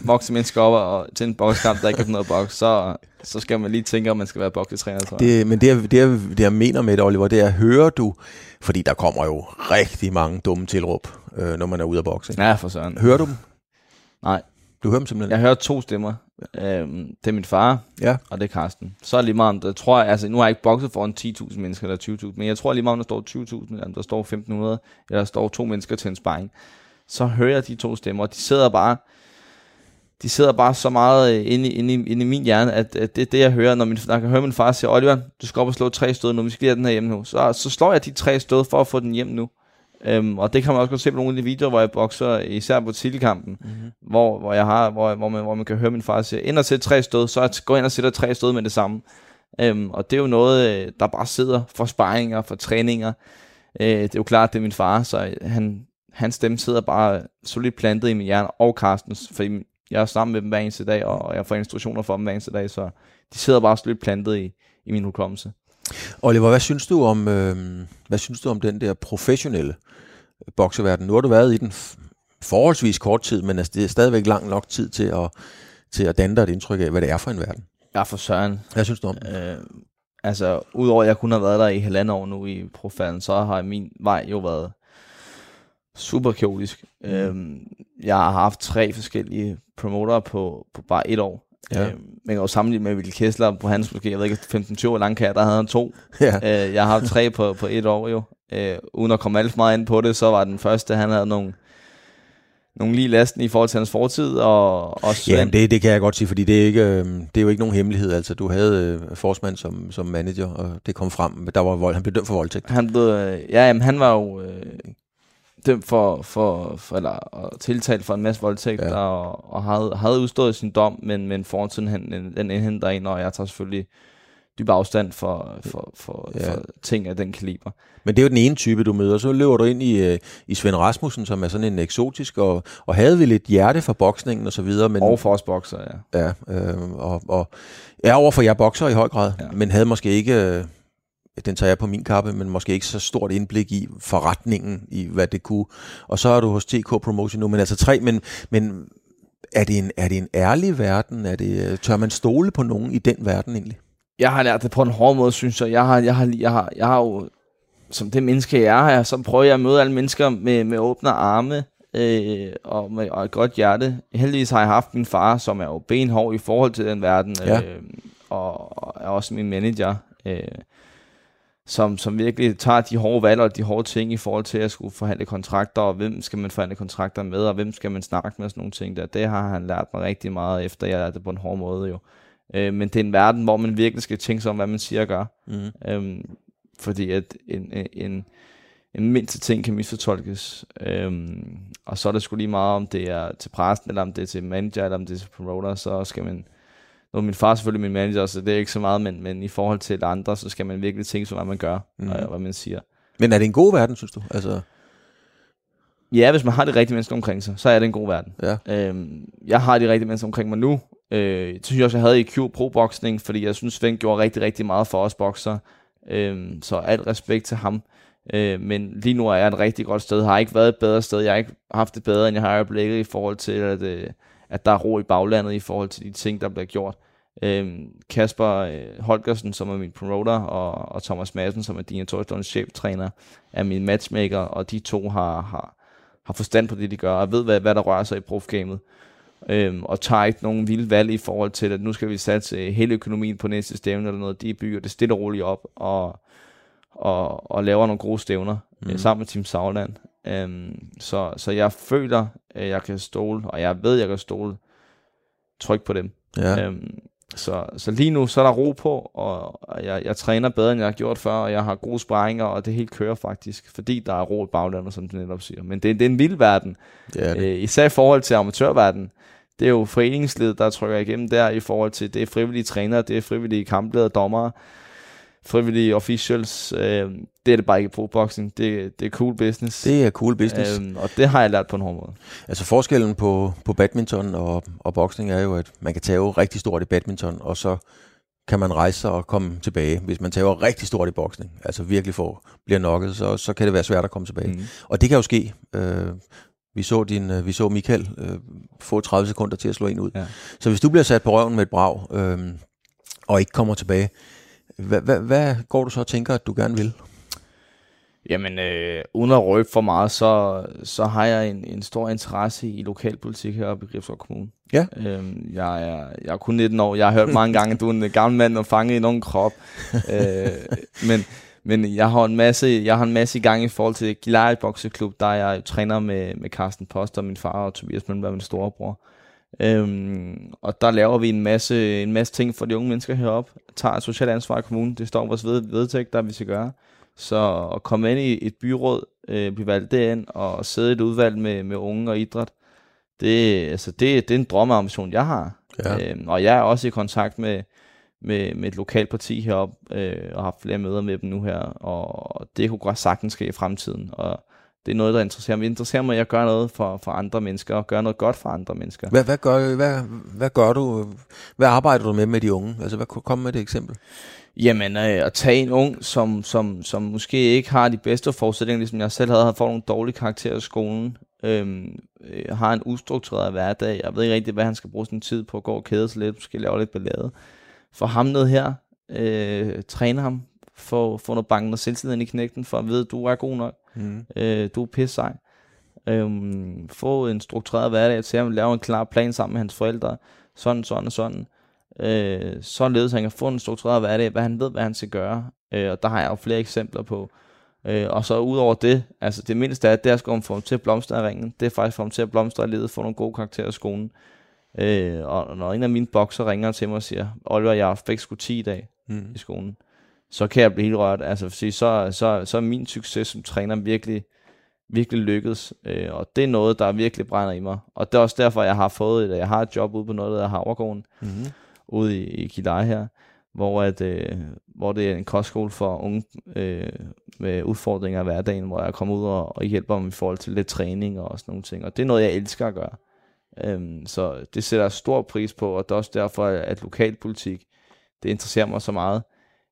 voksne mennesker op og til en bokskamp, der ikke har noget boks, så, så skal man lige tænke, om man skal være boksetræner, tror jeg. Det, men det, jeg- det, jeg- det, jeg mener med det, Oliver, det er, hører du, fordi der kommer jo rigtig mange dumme tilråb, øh, når man er ude af bokse. Ja, for søren. Hører du dem? Nej. Du hører dem simpelthen? Jeg hører to stemmer. Øhm, det er min far, Ja. og det er Karsten. Så er det lige meget om, tror jeg, altså nu har jeg ikke bokset foran 10.000 mennesker eller 20.000, men jeg tror lige meget om, der står 20.000, eller om der står 1.500, eller der står to mennesker til en sparring. Så hører jeg de to stemmer, og de sidder bare, de sidder bare så meget øh, inde, i, inde, i, inde i min hjerne, at, at det er det, jeg hører, når, min, når jeg kan høre min far sige, Oliver, du skal op og slå tre stød nu, vi skal lige have den her hjem nu. Så, så slår jeg de tre stød for at få den hjem nu. Øhm, og det kan man også godt se på nogle af de videoer, hvor jeg bokser, især på titelkampen, mm-hmm. hvor, hvor, jeg har, hvor, hvor, man, hvor man kan høre min far sige, ind og sæt tre stød, så går ind og sætter tre stød med det samme. Øhm, og det er jo noget, øh, der bare sidder for sparringer, for træninger. Øh, det er jo klart, det er min far, så han, hans stemme sidder bare solidt plantet i min hjerne, og Carstens, fordi jeg er sammen med dem hver eneste dag, og jeg får instruktioner for dem hver eneste dag, så de sidder bare solidt plantet i, i min hukommelse. Oliver, hvad synes du om, øh, hvad synes du om den der professionelle bokseverden? Nu har du været i den forholdsvis kort tid, men altså, det er stadigvæk lang nok tid til at, til at danne dig et indtryk af, hvad det er for en verden. Ja, for søren. Hvad synes du om den? Øh, altså, udover at jeg kun har været der i halvandet år nu i profalen, så har min vej jo været super kaotisk. Mm. Øhm, jeg har haft tre forskellige promoter på, på bare et år. Ja. Øhm, man kan jo sammenligne med Ville Kessler på hans måske, jeg ved ikke, 15-20 år lang der havde han to. Ja. Øh, jeg har haft tre på, på et år jo. Øh, uden at komme alt for meget ind på det, så var den første, han havde nogle nogle lige lasten i forhold til hans fortid, og også Ja, det, det kan jeg godt sige, fordi det er, ikke, øh, det er jo ikke nogen hemmelighed. Altså, du havde øh, Forsmand som, som manager, og det kom frem. Der var vold. Han blev dømt for voldtægt. Han blev, øh, ja, jamen, han var jo øh, dømt for, for, for eller, og tiltalt for en masse voldtægter, Ja. og, og havde, havde udstået sin dom, men, men fortiden han, den indhenter ind, og jeg tager selvfølgelig dyb afstand for, for, for, Ja. for ting af den kaliber. Men det er jo den ene type, du møder. Så løber du ind i, øh, i Svend Rasmussen, som er sådan en eksotisk, og, og havde vel et hjerte for boksningen og så videre. Men, Og for os bokser, ja. Ja, øh, og, og er over for jer bokser i høj grad, ja. Ja. men havde måske ikke, øh, den tager jeg på min kappe, men måske ikke så stort indblik i forretningen, i hvad det kunne. Og så er du hos TK Promotion nu, men altså tre, men, men er, det en, er det en ærlig verden? Er det, øh, tør man stole på nogen i den verden egentlig? Jeg har lært det på en hård måde, synes jeg. Jeg har, jeg har, jeg har, jeg har jo, som det menneske jeg er, så prøver jeg at møde alle mennesker med, med åbne arme øh, og med og et godt hjerte. Heldigvis har jeg haft min far, som er jo benhård i forhold til den verden, Ja. øh, og, og er også min manager, øh, som, som virkelig tager de hårde valg og de hårde ting i forhold til at skulle forhandle kontrakter, og hvem skal man forhandle kontrakter med, og hvem skal man snakke med, og sådan nogle ting der. Det har han lært mig rigtig meget, efter jeg lærte det på en hård måde jo. Øh, men det er en verden, hvor man virkelig skal tænke sig om, hvad man siger og gør. Mm. Øhm, fordi at en, en, en, en mindste ting kan misfortolkes. Øhm, og så er det sgu lige meget, om det er til præsten, eller om det er til manager, eller om det er til promoter, så skal man... Nu er min far selvfølgelig min manager, så det er ikke så meget, men, men i forhold til andre, så skal man virkelig tænke sig, hvad man gør, mm. og hvad man siger. Men er det en god verden, synes du? Altså, Ja, hvis man har de rigtige mennesker omkring sig, så er det en god verden. ja. Øhm, jeg har de rigtige mennesker omkring mig nu. Øh, det synes jeg også, jeg havde i Q Pro Boxing, fordi jeg synes, Svend gjorde rigtig, rigtig meget for os bokser. Øhm, så alt respekt til ham. Øh, men lige nu er jeg et rigtig godt sted. Har ikke været et bedre sted. Jeg har ikke haft det bedre, end jeg har i øjeblikket i forhold til, at, øh, at der er ro i baglandet i forhold til de ting, der bliver gjort. Øhm, Kasper øh, Holgersen, som er min promoter, og, og Thomas Madsen, som er Dina Torslunds cheftræner, er min matchmaker, og de to har, har, har forstand på det, de gør, og ved, hvad, hvad der rører sig i profgamet. Øhm, og tager ikke nogen vilde valg i forhold til, at nu skal vi satse hele økonomien på næste stævne eller noget. De bygger det stille og roligt op, og, og, og laver nogle gode stævner mm. øh, sammen med Team Sauerland. Øhm, så, så jeg føler, at jeg kan stole, og jeg ved, jeg kan stole tryk på dem. ja. Øhm, så, så lige nu, så er der ro på, og jeg, jeg træner bedre, end jeg har gjort før, og jeg har gode sparringer, og det hele kører faktisk, fordi der er ro i baglandet, som du netop siger. Men det, det er en vild verden, er det. øh, især i forhold til amatørverdenen. Det er jo foreningsled, der trykker igennem der, i forhold til, det er frivillige trænere, det er frivillige kampledere, dommere, frivillige officials. Øh, det er det bare ikke i proboxing. Det, det er cool business. Det er cool business. Øhm, og det har jeg lært på en hård måde. Altså forskellen på, på badminton og, og boksning er jo, at man kan tage rigtig stort i badminton, og så kan man rejse sig og komme tilbage. Hvis man tager rigtig stort i boksning, altså virkelig får, bliver nokket, så, så kan det være svært at komme tilbage. Mm. Mm. Og det kan jo ske. Øh, vi så, din, øh, vi så Michael øh, få 30 sekunder til at slå en ud. Ja. Så hvis du bliver sat på røven med et brag, øh, og ikke kommer tilbage, hvad, hvad, hvad går du så og tænker, at du gerne vil? Jamen, øh, uden at røbe for meget, så, så har jeg en, en stor interesse i lokalpolitik heroppe i Gribskov Kommune. Ja. Øhm, jeg, er, jeg er kun 19 år. Jeg har hørt mange gange, at du er en gammel mand og fanget i nogen krop. øh, men, men jeg har en masse, jeg har en masse i gang i forhold til Gilari Bokseklub, der er jeg træner med, med Carsten Poster, min far og Tobias Møllenberg, min storebror. Øhm, og der laver vi en masse, en masse ting for de unge mennesker heroppe. Tager et socialt ansvar i kommunen. Det står vores ved, vedtægt, der vi skal gøre. Så at komme ind i et byråd, øh, blive valgt derind og sidde i et udvalg med, med unge og idræt, det, altså det, det er en drømmeambition, jeg har. Ja. Øhm, og jeg er også i kontakt med, med, med et lokalt parti heroppe, øh, og har haft flere møder med dem nu her, og det kunne godt sagtens ske i fremtiden. Og det er noget, der interesserer mig. Det interesserer mig, at jeg gør noget for, for andre mennesker, og gør noget godt for andre mennesker. Hvad, hvad, gør, hvad, hvad gør du? Hvad arbejder du med med de unge? Altså, hvad, kom med et eksempel. Jamen, øh, at tage en ung, som, som, som måske ikke har de bedste forudsætninger, ligesom jeg selv havde, havde fået nogle dårlige karakterer i skolen, øhm, øh, har en ustruktureret hverdag, jeg ved ikke rigtig, hvad han skal bruge sin tid på, gå og kede sig lidt, måske lave lidt ballade. For ham ned her, øh, træne ham, få, få noget banken og selvtillid ind i knægten, for at vide, at du er god nok, Mm. øh, du er pisse sej. Øhm, få en struktureret hverdag til ham, lave en klar plan sammen med hans forældre, sådan, sådan og sådan. Øh, således han kan få en struktureret hverdag, hvad han ved, hvad han skal gøre. Øh, og der har jeg jo flere eksempler på, Øh, og så ud over det, altså det mindste er, det er at få ham til at blomstre i ringen. Det er faktisk få ham til at blomstre i livet, få nogle gode karakterer i skolen. Øh, og når en af mine bokser ringer til mig og siger, Oliver, jeg fik sgu 10 i dag mm. i skolen, så kan jeg blive helt rørt. Altså, for så, så, så er min succes som træner virkelig, virkelig lykkedes. Øh, og det er noget, der virkelig brænder i mig. Og det er også derfor, jeg har fået et, jeg har et job ude på noget, der hedder Havregården, mm-hmm. ude i, i Kildej her, hvor, at, øh, hvor det er en kostskole for unge øh, med udfordringer i hverdagen, hvor jeg kommer ud og, og hjælper dem i forhold til lidt træning og sådan nogle ting. Og det er noget, jeg elsker at gøre. Øhm, så det sætter jeg stor pris på, og det er også derfor, at lokalpolitik, det interesserer mig så meget.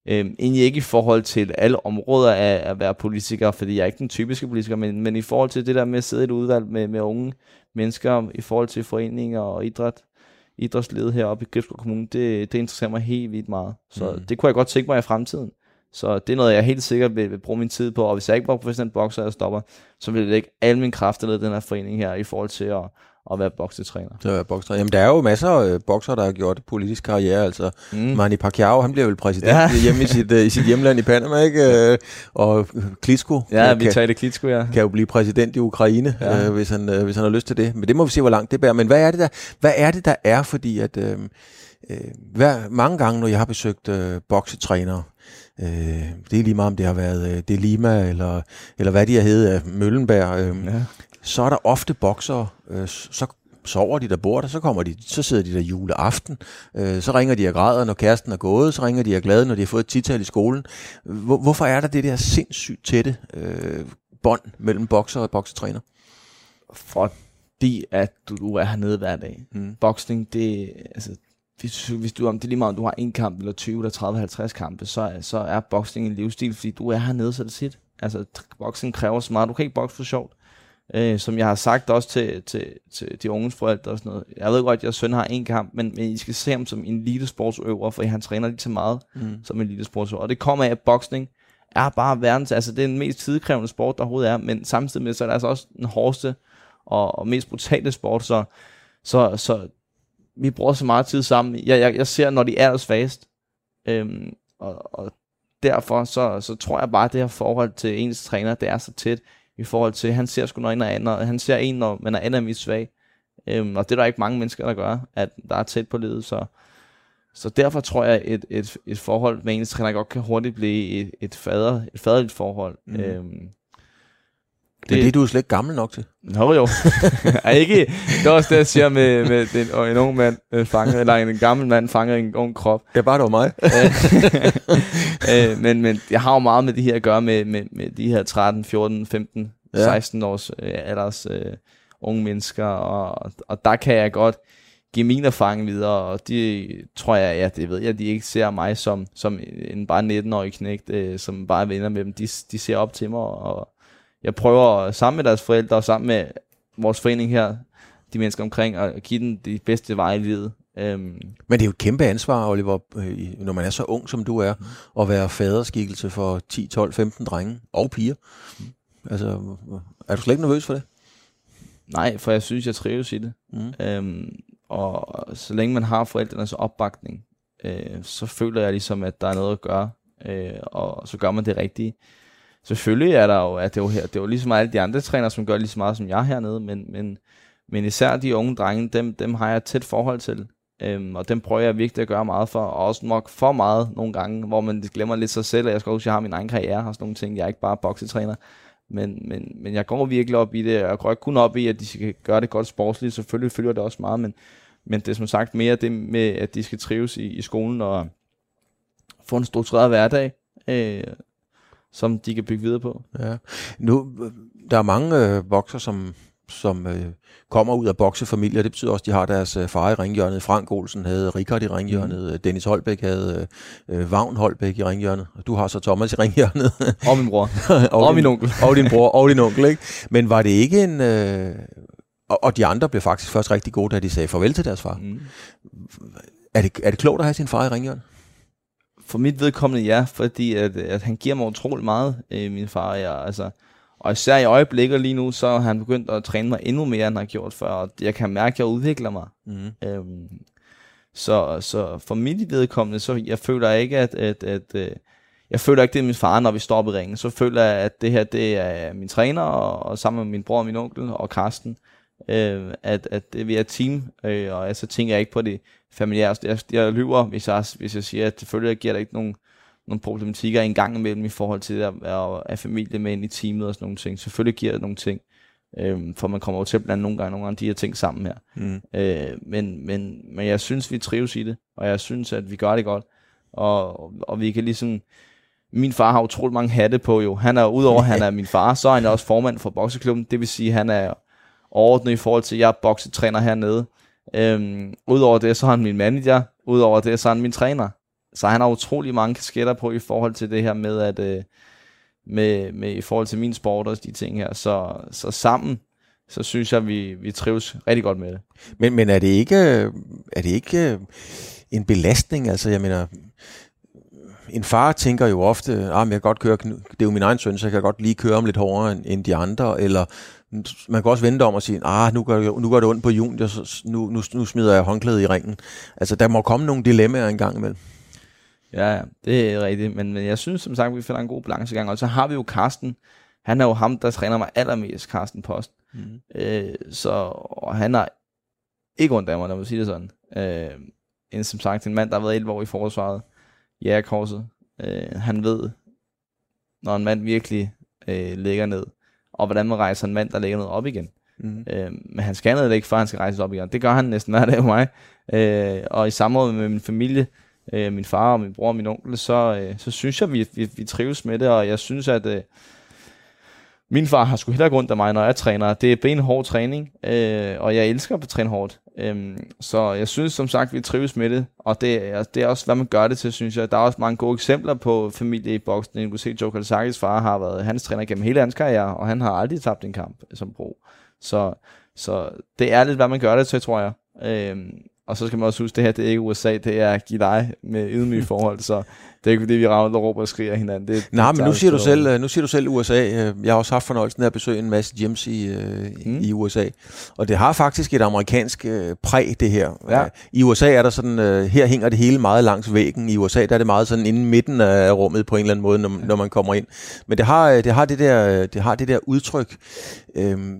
Øhm, egentlig ikke i forhold til alle områder af at være politiker, fordi jeg er ikke den typiske politiker, men, men i forhold til det der med at sidde i et udvalg med, med unge mennesker, i forhold til foreninger og idræt, idrætslivet heroppe i Gribskov Kommune, det, det interesserer mig helt vildt meget. Så mm. det kunne jeg godt tænke mig i fremtiden. Så det er noget, jeg helt sikkert vil, vil bruge min tid på, og hvis jeg ikke var professionel bokser eller stopper, så vil jeg lægge alle mine kræfter ned i den her forening her, i forhold til at, at være boksetræner. Det er boksetræner. Jamen, der er jo masser af øh, bokser, der har gjort politisk karriere. Altså, mm. Manny Pacquiao, han bliver vel præsident ja. hjemme i sit, uh, i sit hjemland i Panama, ikke? Uh, og Klitschko. Ja, vi tager det Klitschko, ja. Kan jo blive præsident i Ukraine, ja. uh, hvis, han, uh, hvis han har lyst til det. Men det må vi se, hvor langt det bærer. Men hvad er det, der, hvad er, det, der er? Fordi at uh, hver, mange gange, når jeg har besøgt uh, boksetrænere, det er lige meget, om det har været uh, Delima, eller, eller hvad de har heddet, Møllenberg, uh, ja så er der ofte bokser, øh, så sover de der bor der, så kommer de, så sidder de der juleaften, øh, så ringer de og græder, når kæresten er gået, så ringer de og glade, når de har fået et tital i skolen. Hvor, hvorfor er der det der sindssygt tætte øh, bånd mellem bokser og boksetræner? Fordi at du, du er hernede hver dag. Mm. Boksning, det, altså, hvis, hvis du, om det er lige meget, om du har en kamp, eller 20, eller 30, 50 kampe, så, så er boksning en livsstil, fordi du er hernede, så det sit. Altså, boksning kræver så meget. Du kan ikke bokse for sjovt øh, som jeg har sagt også til, til, til de unges forældre og sådan noget. Jeg ved godt, at jeres søn har en kamp, men, men I skal se ham som en elitesportsøver, for han træner lige så meget mm. som en elitesportsøver. Og det kommer af, at boksning er bare verdens, altså det er den mest tidkrævende sport, der overhovedet er, men samtidig med, så er det altså også den hårdeste og, og mest brutale sport, så, så, så vi bruger så meget tid sammen. Jeg, jeg, jeg ser, når de er svagest, øhm, og, og derfor så, så tror jeg bare, at det her forhold til ens træner, det er så tæt i forhold til, han ser sgu når en er anden, han ser en, når man er anden svag. Øhm, og det er der ikke mange mennesker, der gør, at der er tæt på ledet, så, så derfor tror jeg, et, et, et forhold med ens træner godt kan hurtigt blive et, et, fader, et faderligt forhold. Mm. Øhm, det, Men det er du jo slet ikke gammel nok til. Nå jo. er ikke, det er også det, jeg siger med, med den, en ung mand øh, fanger, eller en gammel mand fanger en ung krop. Ja, bare det var mig. øh, men, men jeg har jo meget med det her at gøre med, med, med de her 13, 14, 15, ja. 16 års øh, alders øh, unge mennesker, og, og der kan jeg godt give min erfaring videre, og de tror jeg, ja, det ved jeg, de ikke ser mig som, som en bare 19-årig knægt, øh, som bare venner med dem. De, de ser op til mig, og jeg prøver sammen med deres forældre og sammen med vores forening her, de mennesker omkring, at give dem de bedste veje i livet. Um, Men det er jo et kæmpe ansvar, Oliver, øh, når man er så ung, som du er, at være faderskikkelse for 10, 12, 15 drenge og piger. Altså, er du slet ikke nervøs for det? Nej, for jeg synes, jeg trives i det. Mm. Um, og så længe man har forældrenes opbakning, øh, så føler jeg ligesom, at der er noget at gøre, øh, og så gør man det rigtige selvfølgelig er der jo, at det er jo, her, det er jo ligesom alle de andre trænere, som gør lige så meget som jeg hernede, men, men, men især de unge drenge, dem, dem har jeg et tæt forhold til. Øhm, og dem prøver jeg virkelig at gøre meget for, og også nok for meget nogle gange, hvor man glemmer lidt sig selv, og jeg skal også, jeg har min egen karriere og sådan nogle ting. Jeg er ikke bare boksetræner, men, men, men jeg går virkelig op i det, og jeg går ikke kun op i, at de skal gøre det godt sportsligt, selvfølgelig følger det også meget, men, men det er som sagt mere det med, at de skal trives i, i skolen og få en struktureret hverdag, øh, som de kan bygge videre på. Ja. Nu, der er mange øh, bokser, som, som øh, kommer ud af boksefamilier. Det betyder også, at de har deres øh, far i ringhjørnet. Frank Olsen havde Richard i ringhjørnet. Mm. Dennis Holbæk havde øh, Vagn Holbæk i ringhjørnet. Og du har så Thomas i ringhjørnet. og min bror. og, og min onkel. og din bror og din onkel. Ikke? Men var det ikke en... Øh, og, og de andre blev faktisk først rigtig gode, da de sagde farvel til deres far. Mm. Er, det, er det klogt at have sin far i ringhjørnet? For mit vedkommende ja, fordi at, at han giver mig utrolig meget, øh, min far. Jeg, altså, og især i øjeblikket lige nu, så har han begyndt at træne mig endnu mere, end han har gjort før. Og jeg kan mærke, at jeg udvikler mig. Mm. Øhm, så, så for mit vedkommende, så jeg føler ikke, at, at, at, at øh, jeg føler ikke, det er min far, når vi står i ringen. Så føler jeg, at det her, det er min træner, og, og sammen med min bror og min onkel og Karsten, øh, at, at det, vi er et team, øh, og så tænker jeg ikke på det familiære. Jeg, jeg lyver, hvis jeg, hvis jeg siger, at selvfølgelig giver der ikke nogen, nogle problematikker en gang imellem i forhold til at være af familie med ind i teamet og sådan nogle ting. Selvfølgelig giver det nogle ting, øh, for man kommer jo til at blande nogle gange nogle af de her ting sammen her. Mm. Øh, men, men, men jeg synes, vi trives i det, og jeg synes, at vi gør det godt, og, og vi kan ligesom min far har utrolig mange hatte på jo. Han er, udover at han er min far, så er han også formand for bokseklubben. Det vil sige, at han er overordnet i forhold til, at jeg er boksetræner hernede. Øhm, Udover det, så er han min manager. Udover det, så er han min træner. Så han har utrolig mange kasketter på i forhold til det her med, at øh, med, med i forhold til min sport og de ting her. Så, så sammen, så synes jeg, vi, vi trives rigtig godt med det. Men, men er det ikke, øh, er det ikke øh, en belastning? Altså, jeg mener, en far tænker jo ofte, at ah, jeg kan godt køre, det er jo min egen søn, så jeg kan godt lige køre om lidt hårdere end de andre, eller man kan også vente om og sige, ah, nu gør, nu gør det ondt på junior, så nu, nu, nu smider jeg håndklædet i ringen. Altså, der må komme nogle dilemmaer en gang imellem. Ja, det er rigtigt, men, men jeg synes som sagt, vi finder en god balance gang. Og så har vi jo Karsten, han er jo ham, der træner mig allermest, Karsten Post. Mm. Øh, så og han har ikke ondt af mig, når man sige det sådan. Øh, en, som sagt, en mand, der har været 11 år i forsvaret, jægerkorset. Øh, han ved, når en mand virkelig øh, ligger ned, og hvordan man rejser en mand, der ligger ned op igen. Mm. Øh, men han skal ned ikke, før han skal rejse op igen. Det gør han næsten hver dag med mig. Øh, og i samråd med min familie, øh, min far og min bror og min onkel, så, øh, så synes jeg, vi, vi, vi trives med det, og jeg synes, at øh, min far har sgu heller grund af mig, når jeg træner. Det er benhård træning, øh, og jeg elsker at træne hårdt. Øh, så jeg synes som sagt, vi trives med det, og det er, det er også, hvad man gør det til, synes jeg. Der er også mange gode eksempler på familie i boksen. Du kan se, Joe Kalsakis far har været hans træner gennem hele hans karriere, og han har aldrig tabt en kamp som bro. Så, så det er lidt, hvad man gør det til, tror jeg. Øh, og så skal man også huske, det her det er ikke USA, det er dig med ydmyge forhold, så det er ikke fordi, vi rammer og råber og skriger hinanden. Det, Nej, men nu siger, du selv, øh, nu siger du selv USA. Øh, jeg har også haft fornøjelsen af at besøge en masse gyms i, øh, mm. i USA. Og det har faktisk et amerikansk præg, det her. Ja. I USA er der sådan, her hænger det hele meget langs væggen. I USA der er det meget sådan inden midten af rummet på en eller anden måde, når, når man kommer ind. Men det har det, har det, der, det, har det der udtryk. Øhm,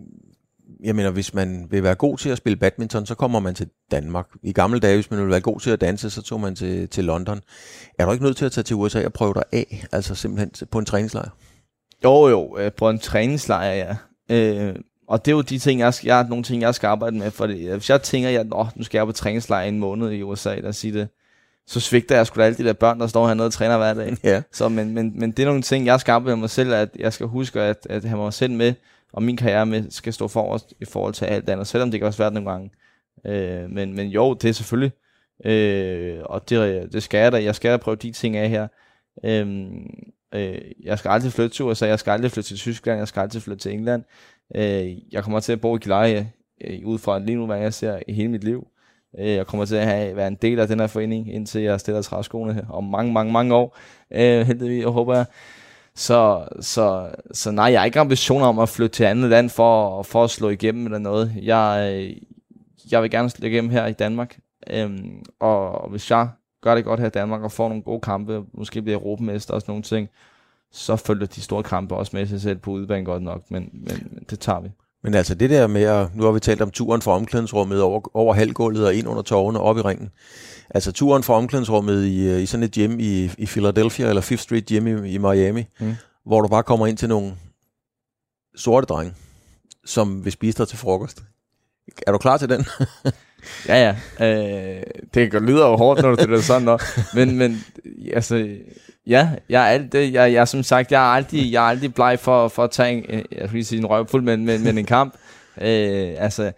jeg mener, hvis man vil være god til at spille badminton, så kommer man til Danmark. I gamle dage, hvis man vil være god til at danse, så tog man til, til London. Er du ikke nødt til at tage til USA og prøve dig af, altså simpelthen på en træningslejr? Jo, jo, øh, på en træningslejr, ja. Øh, og det er jo de ting, jeg, jeg, nogle ting, jeg skal arbejde med. For det. Hvis jeg tænker, at oh, nu skal jeg på træningslejr en måned i USA, der siger det, så svigter jeg sgu da alle de der børn, der står hernede og træner hver dag. Ja. Så, men, men, men det er nogle ting, jeg skal arbejde med mig selv, at jeg skal huske at, at have mig selv med og min karriere med, skal stå forrest i forhold til alt andet, selvom det kan også være nogle gange. Øh, men, men jo, det er selvfølgelig, øh, og det, det skal jeg da, jeg skal da prøve de ting af her. Øh, øh, jeg skal aldrig flytte til USA, jeg skal aldrig flytte til Tyskland, jeg skal aldrig flytte til England. Øh, jeg kommer til at bo i Gilleleje, øh, ud fra lige nu, hvad jeg ser i hele mit liv. Øh, jeg kommer til at have, være en del af den her forening, indtil jeg stiller træskoene her om mange, mange, mange år. Øh, heldigvis, og håber jeg. Så, så, så nej, jeg har ikke ambitioner om at flytte til andet land for, for at slå igennem eller noget. Jeg, øh, jeg vil gerne slå igennem her i Danmark. Øhm, og hvis jeg gør det godt her i Danmark og får nogle gode kampe, måske bliver europamester og sådan nogle ting, så følger de store kampe også med sig selv på udebane godt nok, men, men det tager vi. Men altså det der med at, nu har vi talt om turen fra omklædningsrummet over, over halvgulvet og ind under tårne op i ringen. Altså turen fra omklædningsrummet i, øh, i sådan et gym i, i Philadelphia, eller Fifth Street Gym i, i Miami, mm. hvor du bare kommer ind til nogle sorte drenge, som vil spise dig til frokost. Er du klar til den? ja, ja. Øh, det lyder jo hårdt, når du det sådan noget. Men, men altså, ja, jeg er det. Jeg, jeg, som sagt, jeg er aldrig, jeg er aldrig bleg for, for at tage en, øh, jeg skal sige en røvfuld, men, men, men en kamp. Øh, altså,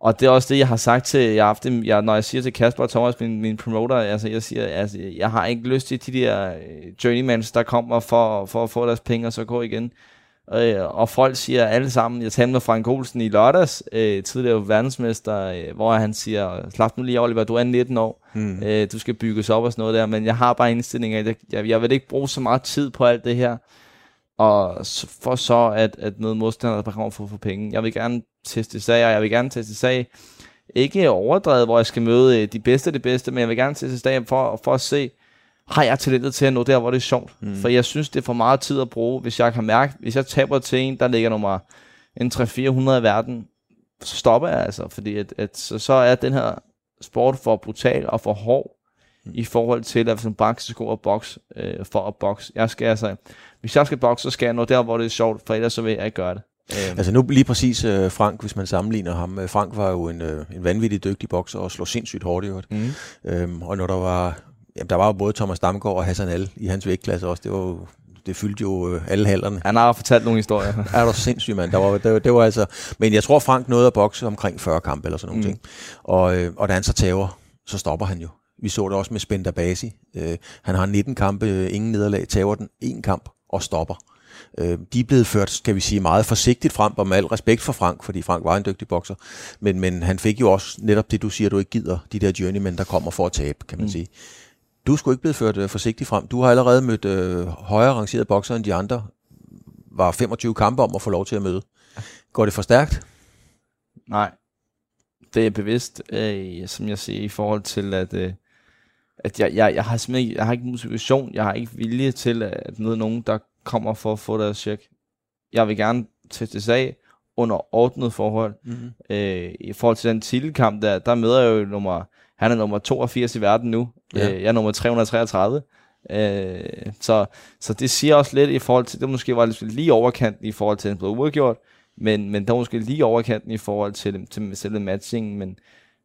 og det er også det, jeg har sagt til, jeg har haft jeg, når jeg siger til Kasper og Thomas, min, min promoter, altså jeg siger, altså jeg har ikke lyst til de der øh, journeymans, der kommer for, for at få deres penge og så gå igen. Øh, og folk siger alle sammen, jeg talte med Frank Olsen i lørdags, øh, tidligere verdensmester, øh, hvor han siger, slap nu lige Oliver, du er 19 år, mm. øh, du skal bygges op og sådan noget der, men jeg har bare indstilling af, jeg, jeg vil ikke bruge så meget tid på alt det her, og for så at, at møde modstandere, der kommer for at få penge. Jeg vil gerne teste sag, og jeg vil gerne teste sag, ikke overdrevet, hvor jeg skal møde øh, de bedste af det bedste, men jeg vil gerne teste sag for, for at se, har jeg talentet til at nå der, hvor det er sjovt. Mm. For jeg synes, det er for meget tid at bruge, hvis jeg kan mærke, hvis jeg taber til en, der ligger nummer en 3-400 i verden, så stopper jeg altså, fordi at, at så, så er den her sport for brutal og for hård mm. i forhold til, at hvis en bank skal gå og boks øh, for at bokse. Jeg skal altså, hvis jeg skal bokse, så skal jeg nå der, hvor det er sjovt, for ellers så vil jeg ikke gøre det. Øhm. Altså nu lige præcis uh, Frank, hvis man sammenligner ham. Uh, Frank var jo en, uh, en vanvittig dygtig bokser og slog sindssygt hårdt i øvrigt. Mm. Øhm, og når der var, jamen, der var jo både Thomas Damgaard og Hassan Al i hans vægtklasse også. Det var jo det fyldte jo øh, alle halderne. Han har fortalt nogle historier. er du sindssygt, mand. Der var, det, var, det var altså... Men jeg tror, Frank nåede at bokse omkring 40 kampe eller sådan nogle mm. ting. Og, øh, og da han så tager, så stopper han jo. Vi så det også med Spender Basi. Øh, han har 19 kampe, øh, ingen nederlag, tager den en kamp og stopper. Øh, de er blevet ført, skal vi sige, meget forsigtigt frem, og med al respekt for Frank, fordi Frank var en dygtig bokser. Men, men han fik jo også netop det, du siger, du ikke gider, de der journeymen, der kommer for at tabe, kan man mm. sige. Du sgu ikke blevet ført øh, forsigtigt frem. Du har allerede mødt øh, højere rangerede bokser end de andre. Var 25 kampe om at få lov til at møde. Går det for stærkt? Nej. Det er bevidst, øh, som jeg siger, i forhold til, at, øh, at jeg, jeg, jeg har simpelthen ikke, jeg har ikke motivation, jeg har ikke vilje til at møde nogen, der kommer for at få deres check. Jeg vil gerne testes af under ordnet forhold. Mm-hmm. Øh, I forhold til den titelkamp der, der møder jeg jo nummer, han er nummer 82 i verden nu. Ja. Øh, jeg er nummer 333. Øh, så, så det siger også lidt i forhold til, det måske var lidt lige overkanten i forhold til, at den blev udgjort, men, men der var måske lige overkanten i forhold til, til selve matchingen, men,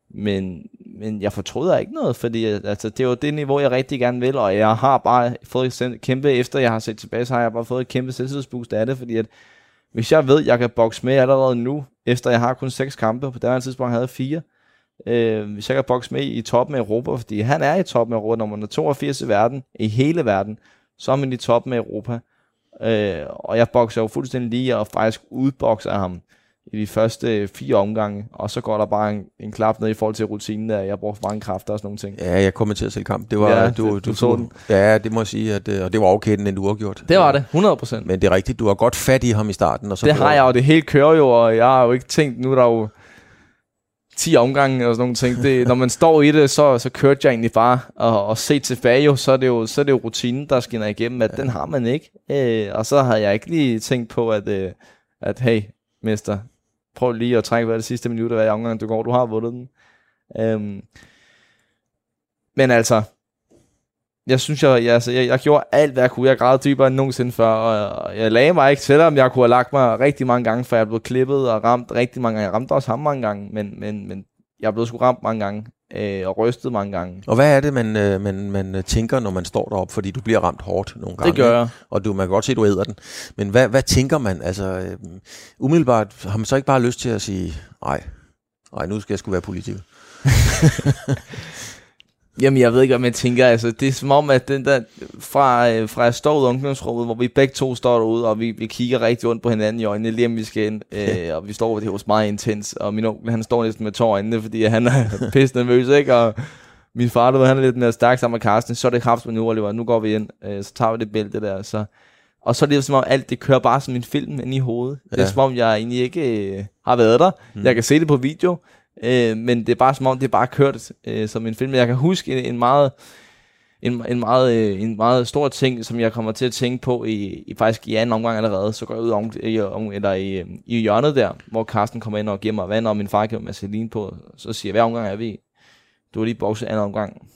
men, men jeg fortryder ikke noget, fordi altså, det er jo det niveau, jeg rigtig gerne vil, og jeg har bare fået et kæmpe, efter jeg har set tilbage, så har jeg bare fået et kæmpe selvtidsboost af det, fordi at hvis jeg ved, at jeg kan bokse med allerede nu, efter jeg har kun seks kampe, på det tidspunkt havde jeg fire, øh, hvis jeg kan bokse med i toppen af Europa, fordi han er i toppen af Europa, nummer 82 i verden, i hele verden, så er man i toppen af Europa. Øh, og jeg bokser jo fuldstændig lige, og faktisk udbokser ham i de første fire omgange, og så går der bare en, en klap ned i forhold til rutinen, der jeg for mange kræfter og sådan nogle ting. Ja, jeg kommer til at se kamp. Det var, ja, du, det, du, du, den. Ja, det må jeg sige, at, øh, og det var okay, den du har gjort. Det var det, 100%. Men det er rigtigt, du har godt fat i ham i starten. Og så det har jeg, og det hele kører jo, og jeg har jo ikke tænkt, nu er der jo 10 omgange og sådan nogle ting. Det, når man står i det, så, så kørte jeg egentlig bare. Og, og se tilbage jo, så er det jo, så er det jo rutinen, der skinner igennem, at ja. den har man ikke. Øh, og så havde jeg ikke lige tænkt på, at, øh, at hey, mester, prøv lige at trække hvad det sidste minut af hver omgang, du går, du har vundet den. Øhm, men altså, jeg synes, jeg, jeg, altså, jeg, jeg gjorde alt, hvad jeg kunne. Jeg græd dybere end nogensinde før, og jeg lagde mig ikke, selvom jeg kunne have lagt mig rigtig mange gange, for jeg blev klippet og ramt rigtig mange gange. Jeg ramte også ham mange gange, men, men, men jeg blev sgu ramt mange gange øh, og rystet mange gange. Og hvad er det, man, øh, man, man tænker, når man står deroppe? Fordi du bliver ramt hårdt nogle gange. Det gør jeg. Og du, man kan godt se, at du æder den. Men hvad, hvad tænker man? Altså, øh, umiddelbart har man så ikke bare lyst til at sige, nej, nej nu skal jeg sgu være politiker. Jamen, jeg ved ikke, hvad man tænker. Altså, det er som om, at den der, fra, øh, fra jeg står ude i ungdomsrummet, hvor vi begge to står derude, og vi, vi kigger rigtig ondt på hinanden i øjnene, lige om vi skal ind. Øh, og vi står, det hos meget intens, og min onkel, han står næsten med tår øjnene, fordi han er pisse nervøs, ikke? Og min far, du han er lidt mere stærk sammen med Carsten, så er det kraft med nu, Oliver, nu går vi ind, øh, så tager vi det bælte der, så... Og så er det som om alt det kører bare som en film ind i hovedet. Ja. Det er som om, jeg egentlig ikke øh, har været der. Mm. Jeg kan se det på video, Øh, men det er bare som om, det er bare kørt øh, som en film. Jeg kan huske en, en meget en, en, meget, øh, en meget stor ting, som jeg kommer til at tænke på i, i faktisk i anden omgang allerede, så går jeg ud om, i, om, eller i, i hjørnet der, hvor Carsten kommer ind og giver mig vand, og min far giver mig Celine på, så siger jeg, hver omgang er vi, du er lige bokset anden omgang,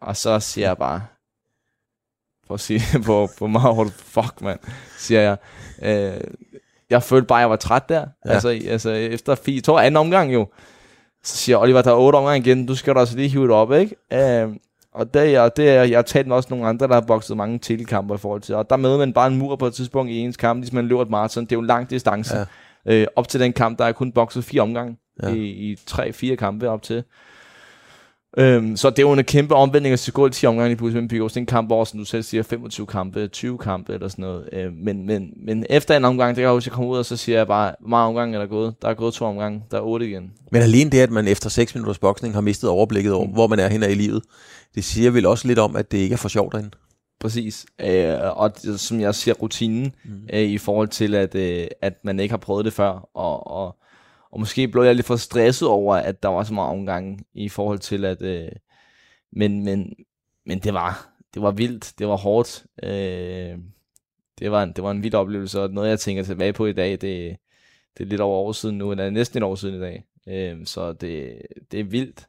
og så siger jeg bare, for at sige på, på meget hårdt, fuck mand, siger jeg, øh, jeg følte bare, at jeg var træt der, ja. altså, altså efter fire, to anden omgang jo, så siger Oliver, der er otte omgang igen, du skal da også lige hive det op, ikke? Uh, og det, er, det er, jeg har talt med også nogle andre, der har bokset mange titelkamper i forhold til, og der møder man bare en mur på et tidspunkt i ens kamp, ligesom man løber et maraton, det er jo en lang distance. Ja. Uh, op til den kamp, der er kun bokset fire omgange ja. i, i tre-fire kampe op til. Øhm, så det er jo en kæmpe omvending at gå 10 omgange i pludselig med Pygos. Det er en kamp over, som du selv siger, 25 kampe, 20 kampe eller sådan noget. Øhm, men, men, men efter en omgang, det kan jeg huske, jeg kommer ud, og så siger jeg bare, hvor mange omgange er der gået? Der er gået to omgange, der er otte igen. Men alene det, at man efter 6 minutters boksning har mistet overblikket over, mm. hvor man er henne i livet, det siger vel også lidt om, at det ikke er for sjovt derinde. Præcis. Øh, og som jeg siger, rutinen mm. øh, i forhold til, at, øh, at man ikke har prøvet det før, og, og og måske blev jeg lidt for stresset over, at der var så meget omgang i forhold til, at... Øh, men, men, men det var det var vildt, det var hårdt. Øh, det, var en, det var en vild oplevelse, og noget jeg tænker tilbage på i dag, det, det er lidt over år siden nu, eller næsten et år siden i dag. Øh, så det, det er vildt.